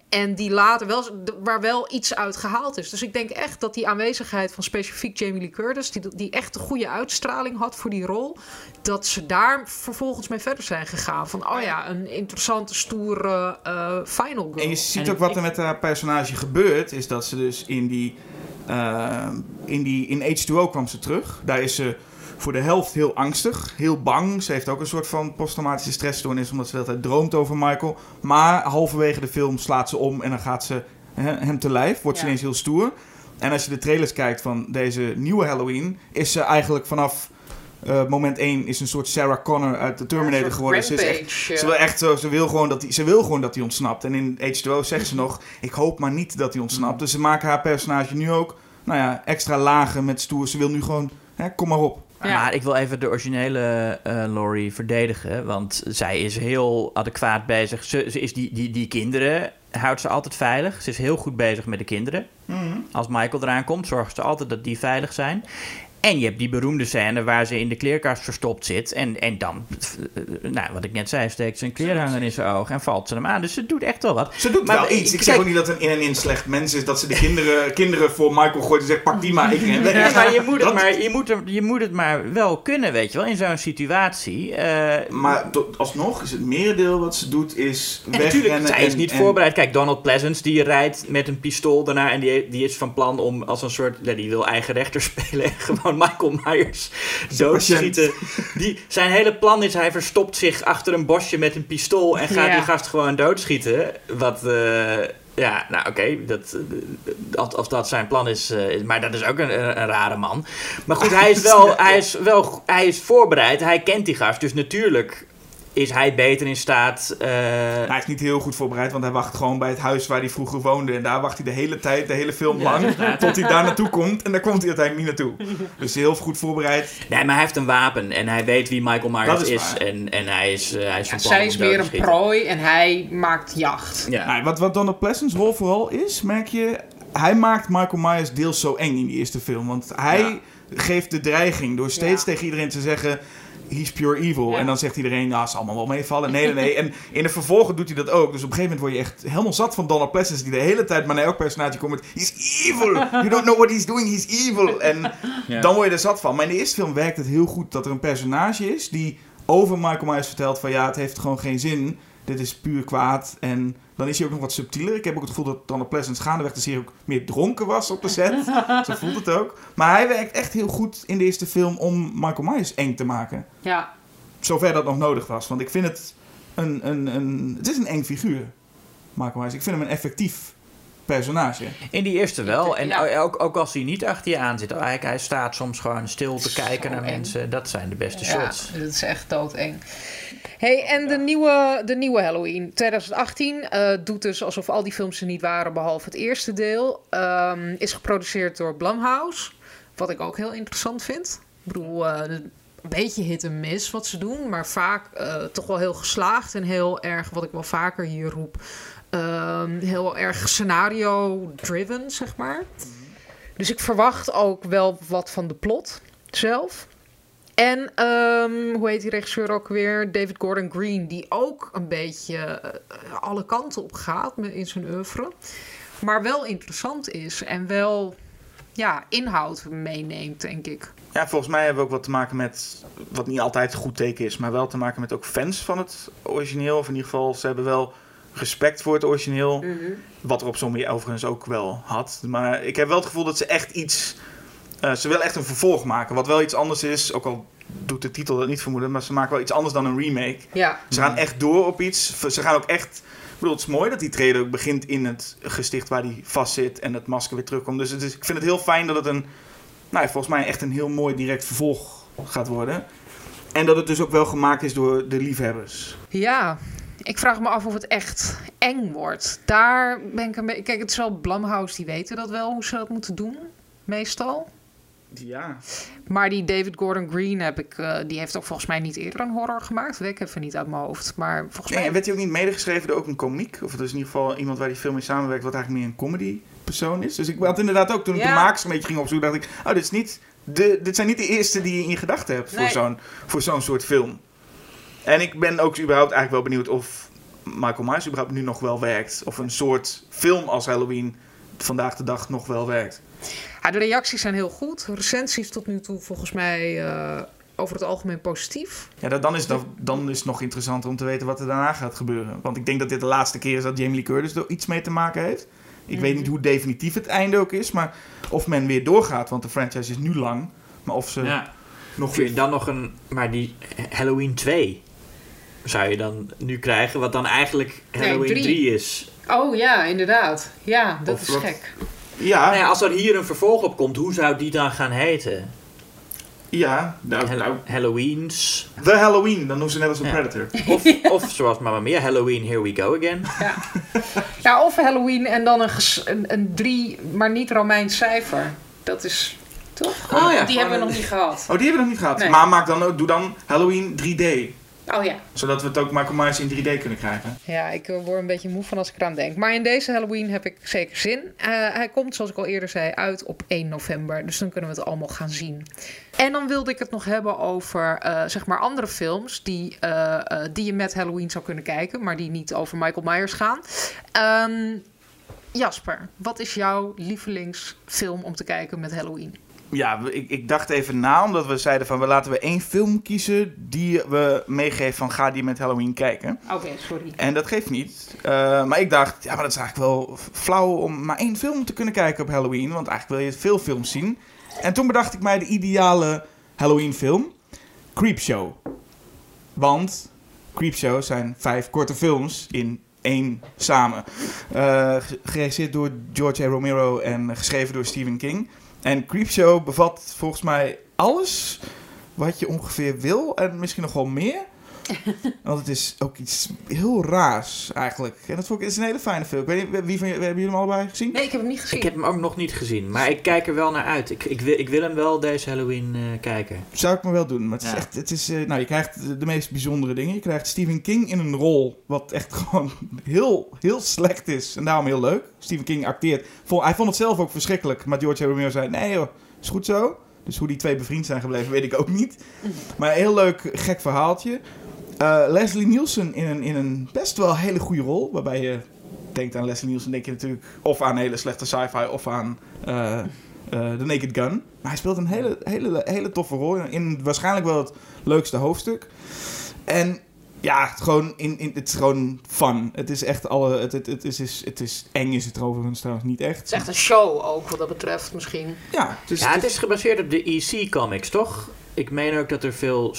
En die later wel, waar wel iets uit gehaald is. Dus ik denk echt dat die aanwezigheid van specifiek Jamie Lee Curtis... die, die echt een goede uitstraling had voor die rol... dat ze daar vervolgens mee verder zijn gegaan. Van, oh ja, een interessante, stoere eh, final girl. Ziet ook wat er met haar personage gebeurt, is dat ze dus in die. eh, in, die in H2O kwam ze terug. Daar is ze voor de helft heel angstig, heel bang. Ze heeft ook een soort van posttraumatische stressstoornis, omdat ze de hele tijd droomt over Michael. Maar halverwege de film slaat ze om en dan gaat ze hem te lijf, wordt ze ineens heel stoer. En als je de trailers kijkt van deze nieuwe Halloween, is ze eigenlijk vanaf eh, moment 1 is een soort Sarah Connor uit de Terminator geworden. Ze is echt ze eh. wil echt zo, ze wil gewoon dat hij, ze wil gewoon dat hij ontsnapt. En in H2O zegt ze nog, ik hoop maar niet dat hij ontsnapt. Dus ze maken haar personage nu ook, nou ja, extra lagen met stoer. Ze wil nu gewoon, hè, kom maar op. Ja. Maar ik wil even de originele eh Laurie verdedigen. Want zij is heel adequaat bezig. Ze, ze is die, die, die kinderen houdt ze altijd veilig. Ze is heel goed bezig met de kinderen. Als Michael eraan komt, zorgt ze altijd dat die veilig zijn. En je hebt die beroemde scène waar ze in de kleerkast verstopt zit. En, en dan, eh, nou, wat ik net zei, steekt ze een kleerhanger in zijn oog en valt ze hem aan. Dus ze doet echt wel wat. Ze doet Maar wel iets. Ik kijk- zeg ook niet dat een in en in slecht mens is. Dat ze de kinderen, kinderen voor Michael gooit en zegt, pak die maar, ik ren weg. Ja, maar je moet, het maar, je, moet je moet het maar wel kunnen, weet je wel, in zo'n situatie. Eh, Maar tot, alsnog is het merendeel wat ze doet is En natuurlijk, wegrennen. is niet en- voorbereid. Kijk, Donald Pleasance, die rijdt met een pistool daarna... en die, die is van plan om als een soort... Die wil eigen rechter spelen en gewoon Michael Myers doodschieten. Die, zijn hele plan is, hij verstopt zich achter een bosje met een pistool... en gaat Ja. die gast gewoon doodschieten. Wat... eh, ja, nou oké, dat, of, of dat zijn plan is, eh, is- maar dat is ook een, een, een rare man. Maar goed, hij is wel, hij is wel, hij is voorbereid, hij kent die gast, dus natuurlijk is hij beter in staat. eh, Hij is niet heel goed voorbereid, want hij wacht gewoon bij het huis waar hij vroeger woonde. En daar wacht hij de hele tijd, de hele film lang, tot hij daar naartoe komt. En daar komt hij uiteindelijk niet naartoe. Dus heel goed voorbereid. Nee, maar hij heeft een wapen en hij weet wie Michael Myers Dat is en, en hij is, eh, hij is Ja, van plan zij is meer een schieten. prooi en hij maakt jacht. Ja. Nou, wat, wat Donald Pleasants rol vooral is, merk je... Hij maakt Michael Myers deels zo eng in die eerste film. Want hij Ja. geeft de dreiging door steeds Ja. tegen iedereen te zeggen... He's pure evil. Ja. En dan zegt iedereen, nou, zal allemaal wel meevallen. Nee, nee, nee. En in de vervolgen doet hij dat ook. Dus op een gegeven moment word je echt helemaal zat van Donald Pleasance... die de hele tijd maar naar elk personage komt met... He's evil! You don't know what he's doing, he's evil! En Ja. dan word je er zat van. Maar in de eerste film werkt het heel goed dat er een personage is... die over Michael Myers vertelt van... ja, het heeft gewoon geen zin. Dit is puur kwaad. En dan is hij ook nog wat subtieler. Ik heb ook het gevoel dat Donald Pleasance gaandeweg de serie ook meer dronken was op de set. Zo voelt het ook. Maar hij werkt echt heel goed in de eerste film om Michael Myers eng te maken. Ja. Zover dat nog nodig was. Want ik vind het een... een, een het is een eng figuur, Michael Myers. Ik vind hem een effectief personage. In die eerste wel. En Ja. ook, ook als hij niet achter je aan zit. Hij, hij staat soms gewoon stil te Zo kijken naar eng. mensen. Dat zijn de beste Ja, shots. dat is echt doodeng. Hey, en de, nieuwe, de nieuwe Halloween 2018 eh, doet dus alsof al die films er niet waren, behalve het eerste deel. Ehm, is geproduceerd door Blumhouse, wat ik ook heel interessant vind. Ik bedoel, eh, een beetje hit en miss wat ze doen, maar vaak eh, toch wel heel geslaagd en heel erg, wat ik wel vaker hier roep, ehm, heel erg scenario-driven, zeg maar. Dus ik verwacht ook wel wat van de plot zelf. En ehm, hoe heet die regisseur ook weer? David Gordon Green, die ook een beetje eh, alle kanten op gaat in zijn oeuvre. Maar wel interessant is en wel ja, inhoud meeneemt, denk ik. Ja, volgens mij hebben we ook wat te maken met... wat niet altijd goed teken is... maar wel te maken met ook fans van het origineel. Of in ieder geval, ze hebben wel respect voor het origineel. Wat Rob Zombie overigens ook wel had. Maar ik heb wel het gevoel dat ze echt iets... eh, ze willen echt een vervolg maken. Wat wel iets anders is. Ook al doet de titel dat niet vermoeden, maar ze maken wel iets anders dan een remake. Ja. Ze gaan echt door op iets. Ze gaan ook echt. Ik bedoel, het is mooi dat die trailer ook begint in het gesticht waar hij vast zit en het masker weer terugkomt. Dus ik vind het heel fijn dat het een, nou, ja, volgens mij echt een heel mooi direct vervolg gaat worden. En dat het dus ook wel gemaakt is door de liefhebbers. Ja, ik vraag me af of het echt eng wordt. Daar ben ik een beetje... Kijk, het is wel Blumhouse, die weten dat wel, hoe ze dat moeten doen. Meestal. Ja. Maar die David Gordon Green heb ik... eh, die heeft ook volgens mij niet eerder een horror gemaakt. Weet ik even niet uit mijn hoofd. Maar volgens Nee, mij... en werd hij ook niet medegeschreven door ook een komiek? Of het is in ieder geval iemand waar die film mee samenwerkt, wat eigenlijk meer een comedy persoon is. Dus ik had inderdaad ook, toen ik Ja. de makers een beetje ging opzoeken, dacht ik, oh, dit, is niet de, dit zijn niet de eerste die je in gedachten hebt voor Nee. zo'n voor zo'n soort film. En ik ben ook überhaupt eigenlijk wel benieuwd of Michael Myers überhaupt nu nog wel werkt. Of een soort film als Halloween vandaag de dag nog wel werkt. Ja, de reacties zijn heel goed. Recensies tot nu toe volgens mij eh, over het algemeen positief. Ja, dat- dan is, dat, dan is het nog interessanter om te weten wat er daarna gaat gebeuren. Want ik denk dat dit de laatste keer is dat Jamie Lee Curtis er iets mee te maken heeft. Ik weet niet hoe definitief het einde ook is, maar of men weer doorgaat, want de franchise is nu lang. Maar of ze Ja. nog je dan nog een... Maar die Halloween 2 zou je dan nu krijgen, wat dan eigenlijk Halloween drie. 3 is. Oh ja, inderdaad. Ja, dat Of is wat- gek. Ja, Nou ja, als er hier een vervolg op komt, hoe zou die dan gaan heten? ja. Nou, Hall- nou, Halloweens. The Halloween, dan doen ze net als een Ja. Predator. Of, of zoals Mamma Mia, Halloween, Here We Go Again. Ja, of Halloween en dan een, een, een drie, maar niet Romeins cijfer. Dat is toch? Oh ja, die hebben we nog niet gehad. Oh, die hebben we nog niet gehad. Nee. Maar maak dan ook, doe dan Halloween 3D. Oh ja. Zodat we het ook Michael Myers in 3D kunnen krijgen. Ja, ik eh, word een beetje moe van als ik eraan denk. Maar in deze Halloween heb ik zeker zin. Eh, hij komt, zoals ik al eerder zei, uit op 1 november. Dus dan kunnen we het allemaal gaan zien. En dan wilde ik het nog hebben over, eh, zeg maar, andere films... Die, eh, eh, die je met Halloween zou kunnen kijken... maar die niet over Michael Myers gaan. Ehm, Jasper, wat is jouw lievelingsfilm om te kijken met Halloween? Ja, ik, ik dacht even na, omdat we zeiden van we laten we één film kiezen die we meegeven van ga die met Halloween kijken. Oké, sorry. En dat geeft niet. Eh, maar ik dacht, ja, maar dat is eigenlijk wel flauw om maar één film te kunnen kijken op Halloween. Want eigenlijk wil je veel films zien. En toen bedacht ik mij de ideale Halloween film. Creepshow. Want Creepshow zijn vijf korte films in één samen. Ge- geregisseerd door George A. Romero en geschreven door Stephen King. En Creepshow bevat volgens mij alles wat je ongeveer wil. En misschien nog wel meer. Want het is ook iets heel raars eigenlijk. En dat vond ik, het is een hele fijne film. Ik weet niet, wie van jullie, hebben jullie hem allebei gezien? Nee, ik heb hem niet gezien. Ik heb hem ook nog niet gezien, maar ik kijk er wel naar uit. Ik, ik, wil, ik wil hem wel deze Halloween eh, kijken. Zou ik me wel doen. Maar het is Ja. echt, het is, eh, nou, je krijgt de, de meest bijzondere dingen. Je krijgt Stephen King in een rol wat echt gewoon heel, heel slecht is. En daarom heel leuk. Stephen King acteert. Vol, hij vond het zelf ook verschrikkelijk. Maar George. Romero zei, nee joh, is goed zo. Dus hoe die twee bevriend zijn gebleven, weet ik ook niet. Maar een heel leuk, gek verhaaltje. Eh, Leslie Nielsen in een, in een best wel hele goede rol. Waarbij je denkt aan Leslie Nielsen, denk je natuurlijk of aan hele slechte sci-fi of aan eh, eh, The Naked Gun. Maar hij speelt een hele, hele, hele toffe rol in, in waarschijnlijk wel het leukste hoofdstuk. En ja, het, gewoon in, in, het is gewoon fun. Het is echt alle. Het, het, het, is, is, het is eng, is het overigens trouwens niet echt. Het is echt een show ook, wat dat betreft misschien. Ja, het is, Ja, het is gebaseerd op de EC comics, toch? Ik meen ook dat er veel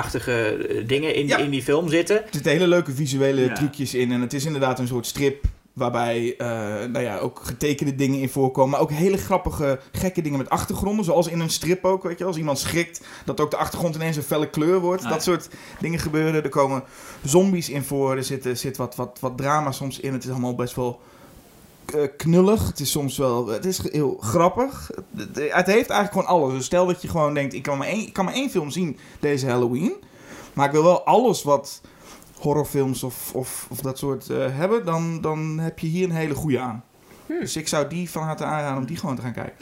strip-achtige eh, dingen in, Ja. in die film zitten. Er zitten hele leuke visuele Ja. trucjes in. En het is inderdaad een soort strip. Waarbij eh, nou ja, ook getekende dingen in voorkomen. Maar ook hele grappige, gekke dingen met achtergronden. Zoals in een strip ook. Weet je, als iemand schrikt, dat ook de achtergrond ineens een felle kleur wordt. Ah, dat soort dingen gebeuren. Er komen zombies in voor. Er zit, zit wat, wat, wat drama soms in. Het is allemaal best wel knullig. Het is soms wel. Het is heel grappig. Het, het heeft eigenlijk gewoon alles. Dus stel dat je gewoon denkt: ik kan maar één, ik kan maar één film zien deze Halloween. Maar ik wil wel alles wat horrorfilms of, of, of dat soort eh, hebben, dan, dan heb je hier een hele goede aan. Dus ik zou die van harte aanraden om die gewoon te gaan kijken.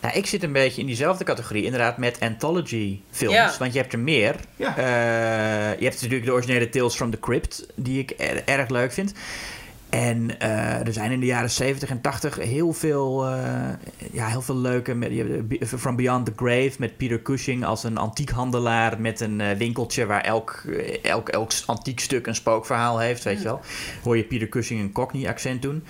Nou, ik zit een beetje in diezelfde categorie, inderdaad, met anthology films. Ja. Want je hebt er meer. Ja. Eh, je hebt natuurlijk de originele Tales from the Crypt, die ik er- erg leuk vind. En eh, er zijn in de jaren 70 en 80 heel veel, eh, ja, heel veel leuke. Met, eh, From Beyond the Grave met Peter Cushing als een antiekhandelaar met een winkeltje waar elk, elk, elk antiek stuk een spookverhaal heeft, weet je wel. Hoor je Peter Cushing een Cockney accent doen.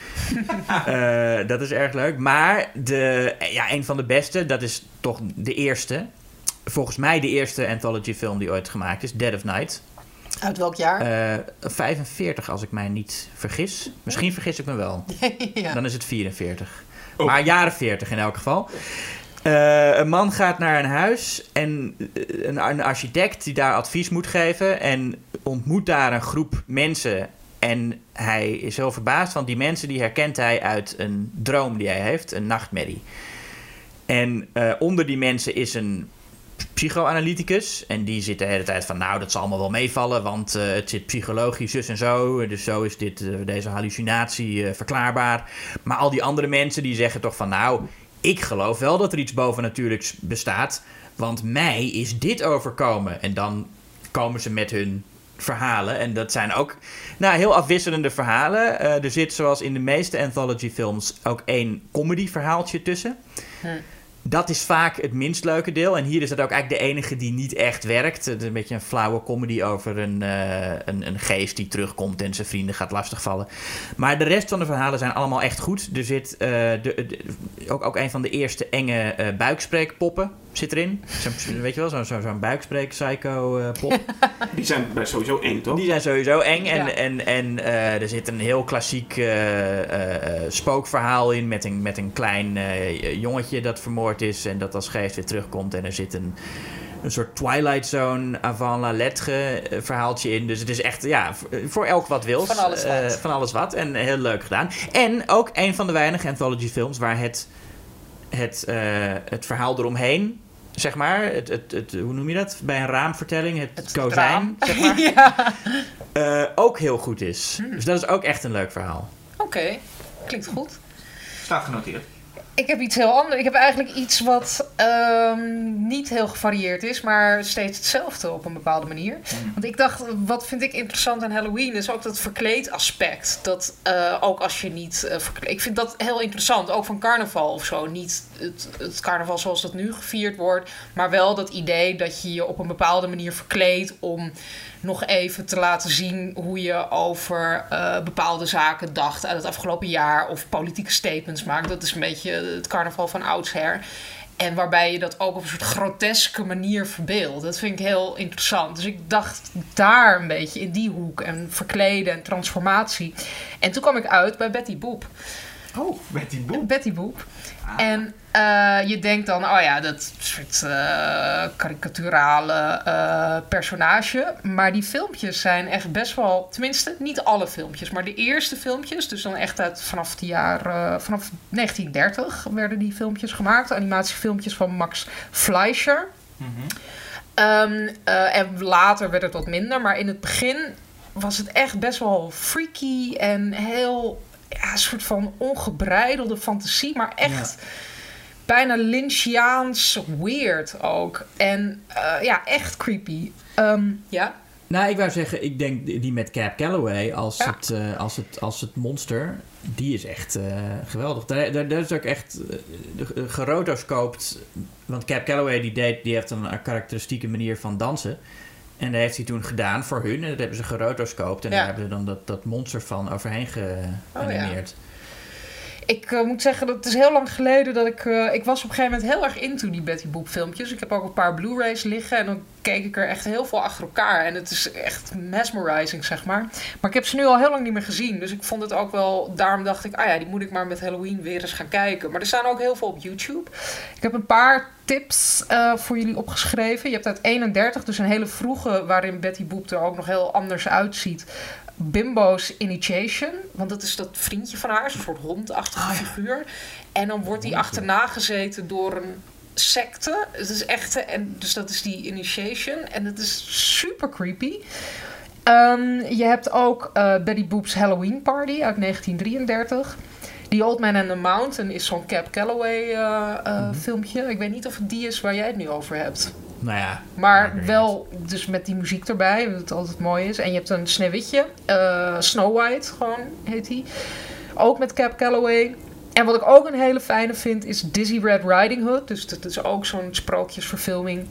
Dat is erg leuk. Maar de, ja, een van de beste, dat is toch de eerste. volgens mij de eerste anthology film die ooit gemaakt is, Dead of Night. Uit welk jaar? Eh 45 als ik mij niet vergis. Misschien vergis ik me wel. ja. Dan is het 44. Oh. Maar jaren 40 in elk geval. Eh, een man gaat naar een huis en eh, een, een architect die daar advies moet geven en ontmoet daar een groep mensen. En hij is heel verbaasd, want die mensen die herkent hij uit een droom die hij heeft, een nachtmerrie. En eh, onder die mensen is een psychoanalyticus. En die zit de hele tijd van, nou, dat zal allemaal wel meevallen, want eh, het zit psychologisch zus en zo. Dus zo is dit, eh, deze hallucinatie eh, verklaarbaar. Maar al die andere mensen die zeggen toch van, nou, ik geloof wel dat er iets bovennatuurlijks bestaat, want mij is dit overkomen. En dan komen ze met hun verhalen. En dat zijn ook nou, heel afwisselende verhalen. Er zit, zoals in de meeste anthology films, ook één comedy verhaaltje tussen. Hm. Dat is vaak het minst leuke deel. En hier is dat ook eigenlijk de enige die niet echt werkt. Het is een beetje een flauwe comedy over een, eh, een, een geest die terugkomt en zijn vrienden gaat lastigvallen. Maar de rest van de verhalen zijn allemaal echt goed. Er zit eh, de, de- ook, ook een van de eerste enge eh, buikspreekpoppen zit erin. Zo'n- weet je wel, zo'n zo, zo'n buikspreek-psycho-pop. Die zijn sowieso eng, toch? Die zijn sowieso eng. En, Ja. en, en eh, er zit een heel klassiek eh, eh, eh, spookverhaal in. Met een, met een klein eh, jongetje dat vermoord is. En dat als geest weer terugkomt. En er zit een, een soort Twilight Zone avant la lettre eh, verhaaltje in. Dus het is echt, ja, voor elk wat wils. Van alles wat. Eh, van alles wat. En heel leuk gedaan. En ook een van de weinige anthology films waar het, het, eh, het verhaal eromheen. Zeg maar, het, het, het, hoe noem je dat? Bij een raamvertelling, het, Het kozijn, raam. zeg maar. ja. Eh, ook heel goed is. Hmm. Dus dat is ook echt een leuk verhaal. Oké, klinkt goed. Staat genoteerd. Ik heb iets heel anders. Ik heb eigenlijk iets wat ehm, niet heel gevarieerd is, maar steeds hetzelfde op een bepaalde manier. Want ik dacht, wat vind ik interessant aan Halloween is ook dat verkleedaspect. Dat eh, ook als je niet eh, verkleed. Ik vind dat heel interessant, ook van carnaval of zo. Niet het, het carnaval zoals dat nu gevierd wordt, maar wel dat idee dat je je op een bepaalde manier verkleedt om nog even te laten zien hoe je over eh, bepaalde zaken dacht uit het afgelopen jaar of politieke statements maakt. Dat is een beetje het carnaval van oudsher. En waarbij je dat ook op een soort groteske manier verbeeldt. Dat vind ik heel interessant. Dus ik dacht daar een beetje in die hoek. En verkleden en transformatie. En toen kwam ik uit bij Betty Boop. Oh, Betty Boep. Betty Boop. En eh, je denkt dan, oh ja, dat soort eh karikaturale eh, personage. Maar die filmpjes zijn echt best wel, tenminste niet alle filmpjes, maar de eerste filmpjes, dus dan echt uit vanaf de jaar, vanaf 1930 werden die filmpjes gemaakt. Animatiefilmpjes van Max Fleischer. Ehm, eh, en later werd het wat minder, maar in het begin was het echt best wel freaky en heel ja, een soort van ongebreidelde fantasie, maar echt bijna Lynchiaans weird ook. En eh, ja, echt creepy. Ehm, ja, Nou, ik wou zeggen, ik denk die met Cap Calloway als, Ja. het, eh, als, het, als het monster, die is echt eh, geweldig. Daar, daar, daar is ook echt gerotoscoopt. Want Cap Calloway die deed, die heeft een karakteristieke manier van dansen. En dat heeft hij toen gedaan voor hun. En dat hebben ze gerotoscoopt. En Ja. daar hebben ze dan dat, dat monster van overheen geanimeerd. Ik eh, moet zeggen dat het is heel lang geleden dat ik... eh, ik was op een gegeven moment heel erg into die Betty Boop filmpjes. Ik heb ook een paar Blu-rays liggen en dan keek ik er echt heel veel achter elkaar. En het is echt mesmerizing, zeg maar. Maar ik heb ze nu al heel lang niet meer gezien. Dus ik vond het ook wel... Daarom dacht ik, ah ja, die moet ik maar met Halloween weer eens gaan kijken. Maar er staan ook heel veel op YouTube. Ik heb een paar tips eh, voor jullie opgeschreven. Je hebt uit 31, dus een hele vroege... waarin Betty Boop er ook nog heel anders uitziet... Bimbo's Initiation. Want dat is dat vriendje van haar, zo'n soort hondachtige figuur. En dan wordt die achterna gezeten door een secte. Het is echt, en dus dat is die Initiation. En het is super creepy. Ehm, je hebt ook eh, Betty Boop's Halloween Party uit 1933. The Old Man and the Mountain is zo'n Cap Calloway eh, eh, filmpje. Ik weet niet of het die is waar jij het nu over hebt. Nou ja, Maar wel dus met die muziek erbij, wat altijd mooi is. En je hebt een Sneeuwwitje, eh, Snow White gewoon heet die. Ook met Cap Calloway. En wat ik ook een hele fijne vind is Dizzy Red Riding Hood. Dus dat is ook zo'n sprookjesverfilming.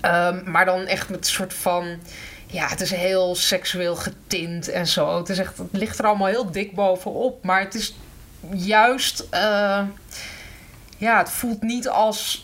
Ehm, maar dan echt met een soort van... Ja, het is heel seksueel getint en zo. Het, is echt, het ligt er allemaal heel dik bovenop. Maar het is juist... eh, ja, het voelt niet als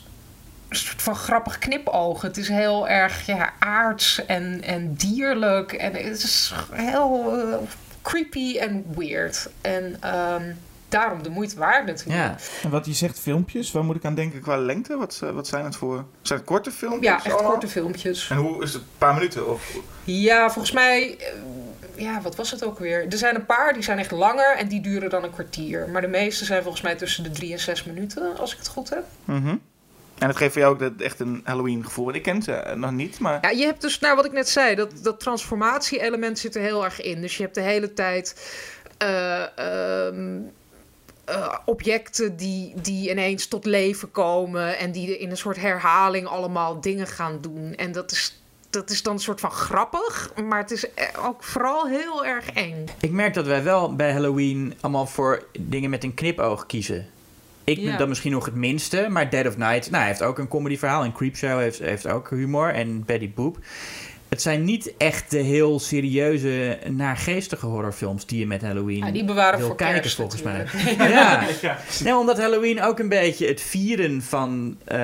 soort van grappig knipoog. Het is heel erg ja, aards en, en dierlijk. En het is heel eh, creepy en weird. En ehm, daarom de moeite waard natuurlijk. Ja. En wat je zegt, filmpjes, waar moet ik aan denken qua lengte? Wat, eh, wat zijn het voor... Zijn het korte filmpjes? Ja, echt allemaal? korte filmpjes. En hoe is het? Een paar minuten? Of... Ja, volgens mij. eh, Ja, wat was het ook weer? Er zijn een paar die zijn echt langer en die duren dan een kwartier. Maar de meeste zijn volgens mij tussen de drie en zes minuten, als ik het goed heb. Mhm. En het geeft voor jou ook dat- echt een Halloween gevoel. En ik ken ze eh, nog niet, maar... Ja, je hebt dus, nou wat ik net zei, dat, dat transformatie-element zit er heel erg in. Dus je hebt de hele tijd eh, ehm, eh, objecten die, die ineens tot leven komen en die in een soort herhaling allemaal dingen gaan doen. En dat is, dat is dan een soort van grappig, maar het is ook vooral heel erg eng. Ik merk dat wij wel bij Halloween allemaal voor dingen met een knipoog kiezen. Ik ben Ja. dan misschien nog het minste, maar Dead of Night nou, hij heeft ook een comedyverhaal. En Creepshow heeft, heeft ook humor. En Betty Boop. Het zijn niet echt de heel serieuze, naargeestige horrorfilms die je met Halloween Ja, die bewaren wil voor kijken, kerst volgens mij. Ja. Nee, omdat Halloween ook een beetje het vieren van eh,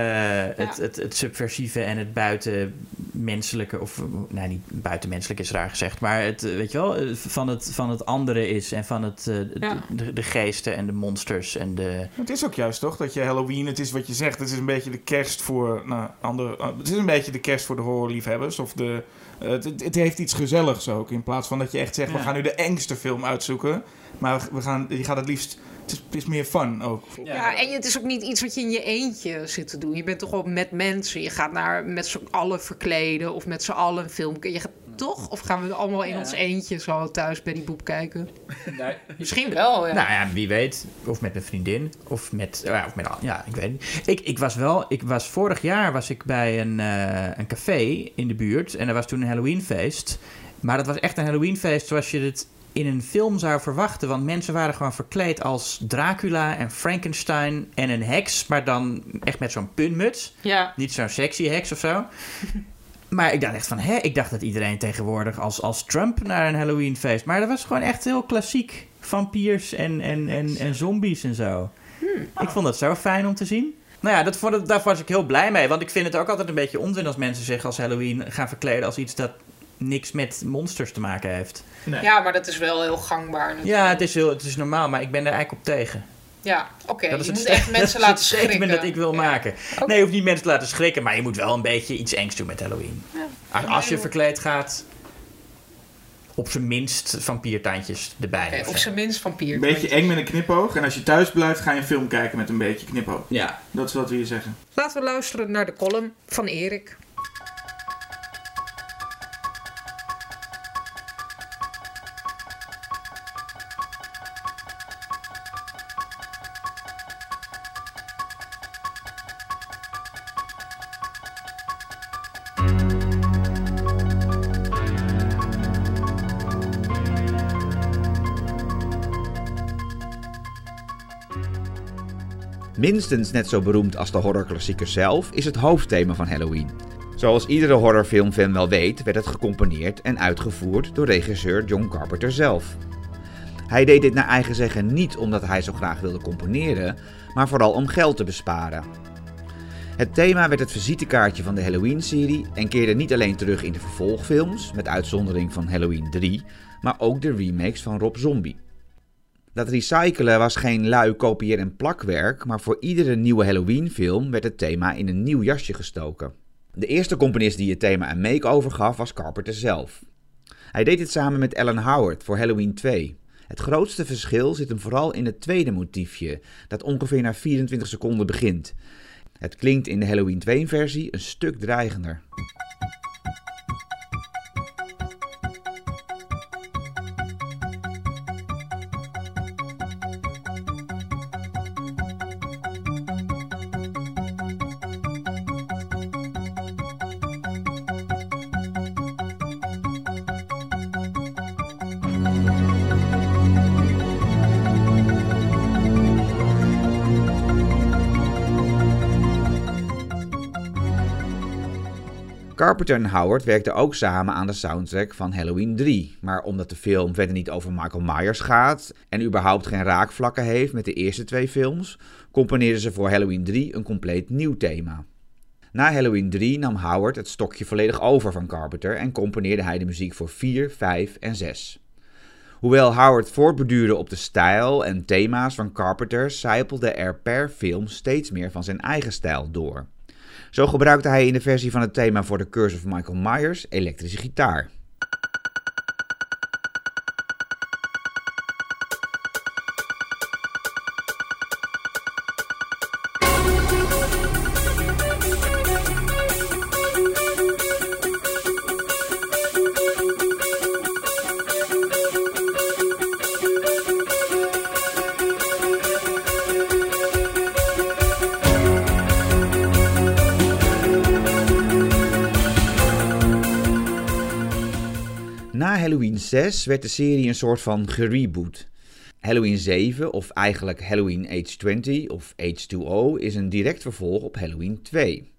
het, Ja. het, het subversieve en het buitenmenselijke, of nou niet buitenmenselijk is raar gezegd, maar het, eh, weet je wel, eh, van het, van het andere is en van het, eh, Ja. de, de geesten en de monsters en de... Het is ook juist toch dat je Halloween, het is wat je zegt, het is een beetje de kerst voor nou, andere, het is een beetje de kerst voor de horrorliefhebbers of de, uh, het, het heeft iets gezelligs ook in plaats van dat je echt zegt we gaan nu de engste film uitzoeken, maar we gaan, je gaat het liefst, het is, het is meer fun ook. Ja, en het is ook niet iets wat je in je eentje zit te doen. Je bent toch wel met mensen. Je gaat naar met z'n allen verkleden of met z'n allen een film. Je gaat toch? Of gaan we allemaal in Ja. ons eentje zo thuis bij die boep kijken? Misschien wel, ja. Nou ja, wie weet. Of met een vriendin. Of met... Ja, of met ja ik weet niet. Ik, ik was wel... Ik was, vorig jaar was ik bij een, eh, een café in de buurt. En er was toen een Halloweenfeest. Maar dat was echt een Halloweenfeest zoals je het in een film zou verwachten. Want mensen waren gewoon verkleed als Dracula en Frankenstein en een heks. Maar dan echt met zo'n puntmuts. ja. Niet zo'n sexy heks of zo. Maar ik dacht echt van, hè? Ik dacht dat iedereen tegenwoordig als, als Trump naar een Halloweenfeest. Maar dat was gewoon echt heel klassiek. Vampiers en, en, en, en zombies en zo. Ik vond dat zo fijn om te zien. Nou ja, dat vond ik, daar was ik heel blij mee. Want ik vind het ook altijd een beetje onzin als mensen zich als Halloween gaan verkleden als iets dat niks met monsters te maken heeft. ja, maar dat is wel heel gangbaar natuurlijk. Ja, het is, heel, het is normaal, maar ik ben er eigenlijk op tegen. Ja, oké. dat is Je het moet echt mensen dat is laten het statement schrikken. dat ik wil Ja. maken. Nee, je hoeft niet mensen te laten schrikken, maar je moet wel een beetje iets engs doen met Halloween. Als, als je verkleed gaat, op zijn minst vampiertandjes erbij. Oké, of op zijn minst vampier. Een beetje eng met een knipoog en als je thuis blijft ga je een film kijken met een beetje knipoog. Ja. Dat is wat we hier zeggen. Laten we luisteren naar de column van Erik. Minstens net zo beroemd als de horrorklassieker zelf is het hoofdthema van Halloween. Zoals iedere horrorfilmfan wel weet, werd het gecomponeerd en uitgevoerd door regisseur John Carpenter zelf. Hij deed dit naar eigen zeggen niet omdat hij zo graag wilde componeren, maar vooral om geld te besparen. Het thema werd het visitekaartje van de Halloween-serie en keerde niet alleen terug in de vervolgfilms, met uitzondering van Halloween 3, maar ook de remakes van Rob Zombie. Dat recyclen was geen lui kopieer- en plakwerk, maar voor iedere nieuwe Halloween-film werd het thema in een nieuw jasje gestoken. De eerste componist die het thema een make-over gaf was Carpenter zelf. Hij deed dit samen met Alan Howard voor Halloween 2. Het grootste verschil zit hem vooral in het tweede motiefje, dat ongeveer na 24 seconden begint. Het klinkt in de Halloween 2-versie een stuk dreigender. Carpenter en Howard werkten ook samen aan de soundtrack van Halloween 3. Maar omdat de film verder niet over Michael Myers gaat en überhaupt geen raakvlakken heeft met de eerste twee films, componeerden ze voor Halloween 3 een compleet nieuw thema. Na Halloween 3 nam Howard het stokje volledig over van Carpenter en componeerde hij de muziek voor 4, 5 en 6. Hoewel Howard voortbeduurde op de stijl en thema's van Carpenter, zijpelde er per film steeds meer van zijn eigen stijl door. Zo gebruikte hij in de versie van het thema voor The Curse of Michael Myers elektrische gitaar. Werd de serie een soort van gereboot. Halloween 7, of eigenlijk Halloween Age 20 of H2O, is een direct vervolg op Halloween 2.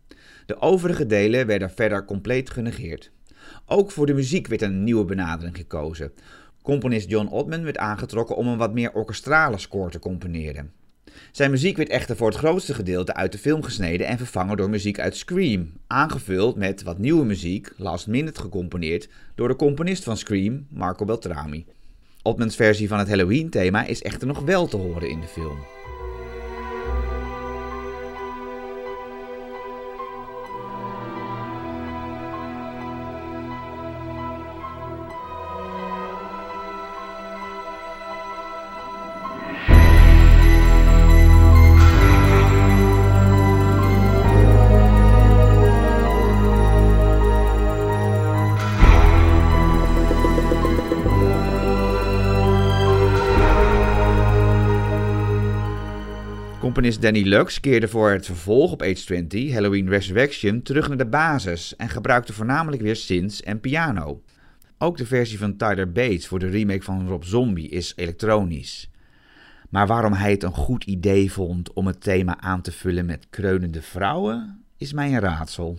De overige delen werden verder compleet genegeerd. Ook voor de muziek werd een nieuwe benadering gekozen. Componist John Ottman werd aangetrokken om een wat meer orkestrale score te componeren. Zijn muziek werd echter voor het grootste gedeelte uit de film gesneden en vervangen door muziek uit Scream, aangevuld met wat nieuwe muziek, last minute gecomponeerd door de componist van Scream, Marco Beltrami. Ottmans versie van het Halloween-thema is echter nog wel te horen in de film. Componist Danny Lux keerde voor het vervolg op Age 20, Halloween Resurrection, terug naar de basis en gebruikte voornamelijk weer synths en piano. Ook de versie van Tyler Bates voor de remake van Rob Zombie is elektronisch. Maar waarom hij het een goed idee vond om het thema aan te vullen met kreunende vrouwen, is mij een raadsel.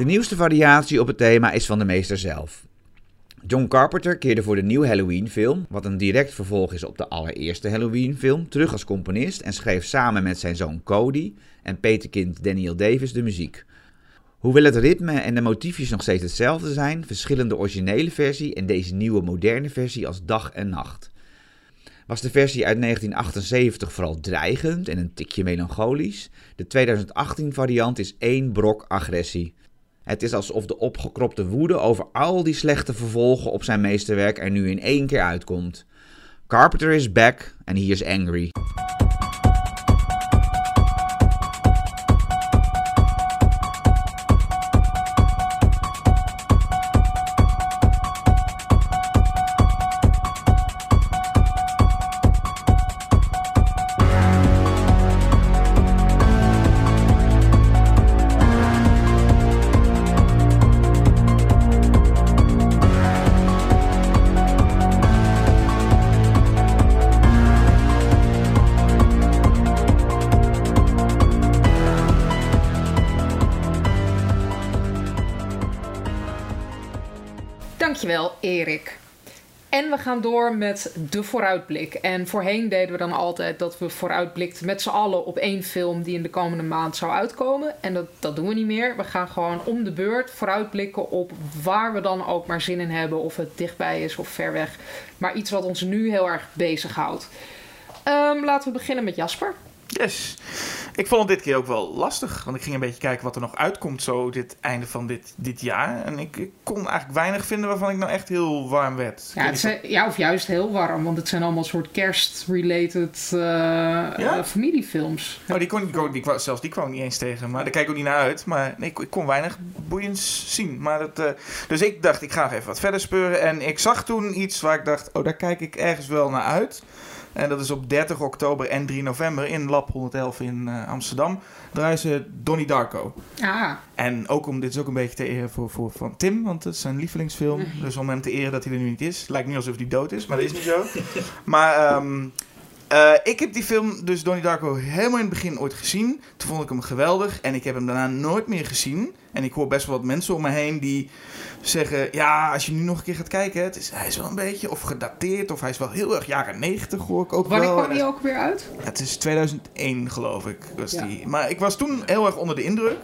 De nieuwste variatie op het thema is van de meester zelf. John Carpenter keerde voor de nieuwe Halloween-film, wat een direct vervolg is op de allereerste Halloween-film, terug als componist en schreef samen met zijn zoon Cody en peterkind Daniel Davis de muziek. Hoewel het ritme en de motiefjes nog steeds hetzelfde zijn, verschillen de originele versie en deze nieuwe moderne versie als dag en nacht. Was de versie uit 1978 vooral dreigend en een tikje melancholisch, de 2018 variant is één brok agressie. Het is alsof de opgekropte woede over al die slechte vervolgen op zijn meesterwerk er nu in één keer uitkomt. Carpenter is back and he is angry. Erik. En we gaan door met de vooruitblik. En voorheen deden we dan altijd dat we vooruitblikten met z'n allen op één film die in de komende maand zou uitkomen. En dat, dat doen we niet meer. We gaan gewoon om de beurt vooruitblikken op waar we dan ook maar zin in hebben. Of het dichtbij is of ver weg. Maar iets wat ons nu heel erg bezighoudt. Um, laten we beginnen met Jasper. Yes. Ik vond het dit keer ook wel lastig. Want ik ging een beetje kijken wat er nog uitkomt zo dit einde van dit, dit jaar. En ik, ik kon eigenlijk weinig vinden waarvan ik nou echt heel warm werd. Ja, het zijn, ja of juist heel warm. Want het zijn allemaal soort kerst-related uh, Ja? uh, familiefilms. Nou, die kon, die, zelfs die kwam ik niet eens tegen. Maar daar kijk ik ook niet naar uit. Maar nee, ik, ik kon weinig boeiends zien. Maar dat, eh, dus ik dacht, ik ga even wat verder speuren. En ik zag toen iets waar ik dacht, oh, daar kijk ik ergens wel naar uit. En dat is op 30 oktober en 3 november in Lab 111 in eh, Amsterdam. Draaien ze Donnie Darko. Ah, En ook om, dit is ook een beetje te eren voor, voor van Tim, want het is zijn lievelingsfilm. Dus om hem te eren dat hij er nu niet is. Lijkt niet alsof hij dood is, maar dat is niet zo. maar ehm, eh, ik heb die film, dus Donnie Darko, helemaal in het begin ooit gezien. Toen vond ik hem geweldig en ik heb hem daarna nooit meer gezien. En ik hoor best wel wat mensen om me heen die zeggen... Ja, als je nu nog een keer gaat kijken, het is, hij is wel een beetje of gedateerd... of hij is wel heel erg jaren 90 hoor ik ook wanneer wel. kwam die ook weer uit? Het is 2001 geloof ik. Was Ja. die. Maar ik was toen heel erg onder de indruk.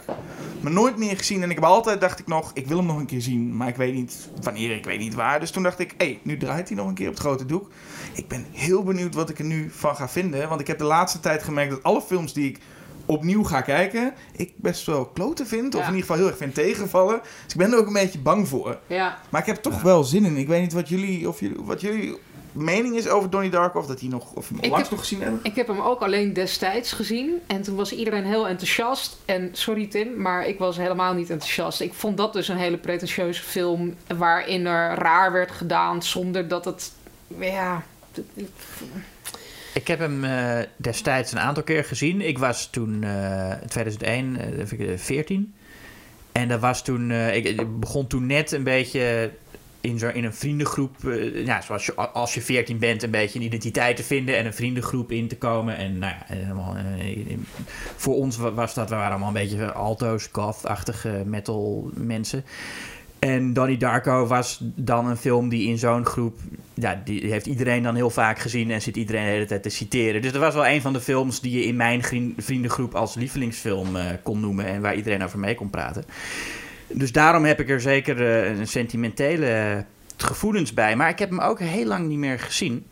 Maar nooit meer gezien. En ik heb altijd, dacht ik nog, ik wil hem nog een keer zien. Maar ik weet niet wanneer, ik weet niet waar. Dus toen dacht ik, hé, hey, nu draait hij nog een keer op het grote doek. Ik ben heel benieuwd wat ik er nu van ga vinden. Want ik heb de laatste tijd gemerkt dat alle films die ik opnieuw ga kijken... ik best wel kloten vind. Of Ja. in ieder geval heel erg vind tegenvallen. Dus ik ben er ook een beetje bang voor. Ja. Maar ik heb toch wel zin in. Ik weet niet wat jullie, of jullie, wat jullie mening is over Donnie Darko. Of dat hij nog, of hem heb- nog gezien hebben. Ik heb hem ook alleen destijds gezien. En toen was iedereen heel enthousiast. En sorry Tim, maar ik was helemaal niet enthousiast. Ik vond dat dus een hele pretentieuze film. Waarin er raar werd gedaan zonder dat het. Ja. Ik heb hem eh, destijds een aantal keer gezien. Ik was toen eh 2001, eh, even kijken, 14. En dat was toen, eh, ik, ik begon toen net een beetje in, zo, in een vriendengroep, eh, ja, zoals je, als je 14 bent, een beetje een identiteit te vinden en een vriendengroep in te komen. En nou ja, voor ons wa- was dat, we waren allemaal een beetje alto's, goth-achtige metal mensen. En Donnie Darko was dan een film die in zo'n groep... Ja, die heeft iedereen dan heel vaak gezien en zit iedereen de hele tijd te citeren. Dus dat was wel een van de films die je in mijn vriendengroep als lievelingsfilm eh, kon noemen... en waar iedereen over mee kon praten. Dus daarom heb ik er zeker eh, een sentimentele gevoelens bij. Maar ik heb hem ook heel lang niet meer gezien.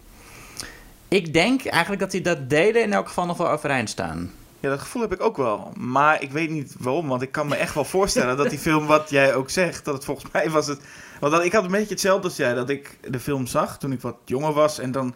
Ik denk eigenlijk dat die dat delen in elk geval nog wel overeind staan. Ja, dat gevoel heb ik ook wel. Maar ik weet niet waarom. Want ik kan me echt wel voorstellen dat die film, wat jij ook zegt, dat het volgens mij was het. Want dat, ik had een beetje hetzelfde als jij. Dat ik de film zag toen ik wat jonger was. En dan.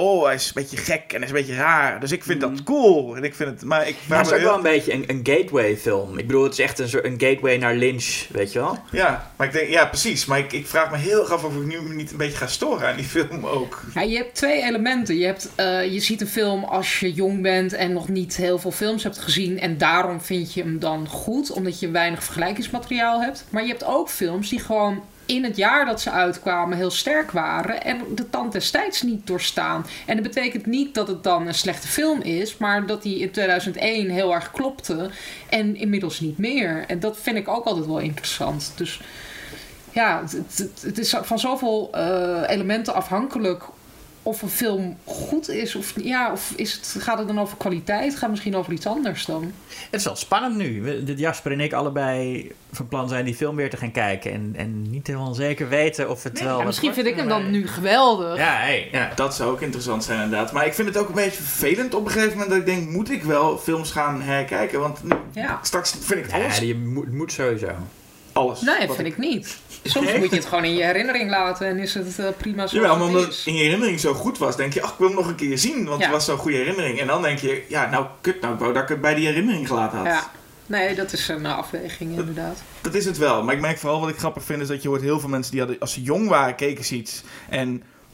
Oh, hij is een beetje gek en hij is een beetje raar. Dus ik vind dat cool. En ik vind het. Maar ik. Maar het is ook wel een beetje een, een gateway film. Ik bedoel, het is echt een, soort- een gateway naar Lynch, weet je wel? Ja, maar ik denk, ja, precies. Maar ik, ik vraag me heel erg af of ik nu me niet een beetje ga storen aan die film ook. Ja, je hebt twee elementen. Je, hebt, eh, je ziet een film als je jong bent en nog niet heel veel films hebt gezien. En daarom vind je hem dan goed, omdat je weinig vergelijkingsmateriaal hebt. Maar je hebt ook films die gewoon in het jaar dat ze uitkwamen heel sterk waren. En de tand destijds niet doorstaan. En dat betekent niet dat het dan een slechte film is, maar dat die in 2001 heel erg klopte. En inmiddels niet meer. En dat vind ik ook altijd wel interessant. Dus ja, het, is van zoveel eh, elementen afhankelijk of een film goed is. Of, ja, of is het, gaat het dan over kwaliteit? Gaat het misschien over iets anders dan? Het is wel spannend nu. We- dat Jasper en ik allebei van plan zijn die film weer te gaan kijken. En, en niet helemaal zeker weten of het wel... Ja, misschien vind ik hem dan nu geweldig. Ja, hey, ja. Dat zou ook interessant zijn inderdaad. Maar ik vind het ook een beetje vervelend op een gegeven moment dat ik denk, moet ik wel films gaan herkijken? Want nu, Ja. straks vind ik Ja, alles. je moet, moet sowieso. Alles Nee, vind ik niet. Soms Nee? moet je het gewoon in je herinnering laten en is het eh, prima zoals Jawel, maar omdat het in je herinnering zo goed was, denk je, ach, ik wil hem nog een keer zien, want Ja. het was zo'n goede herinnering. En dan denk je, ja, nou, kut, nou, ik wou dat ik het bij die herinnering gelaten had. Ja. Nee, dat is een afweging inderdaad. Dat is het wel. Maar ik merk vooral wat ik grappig vind, is dat je hoort heel veel mensen die hadden, als ze jong waren, keken ze iets. En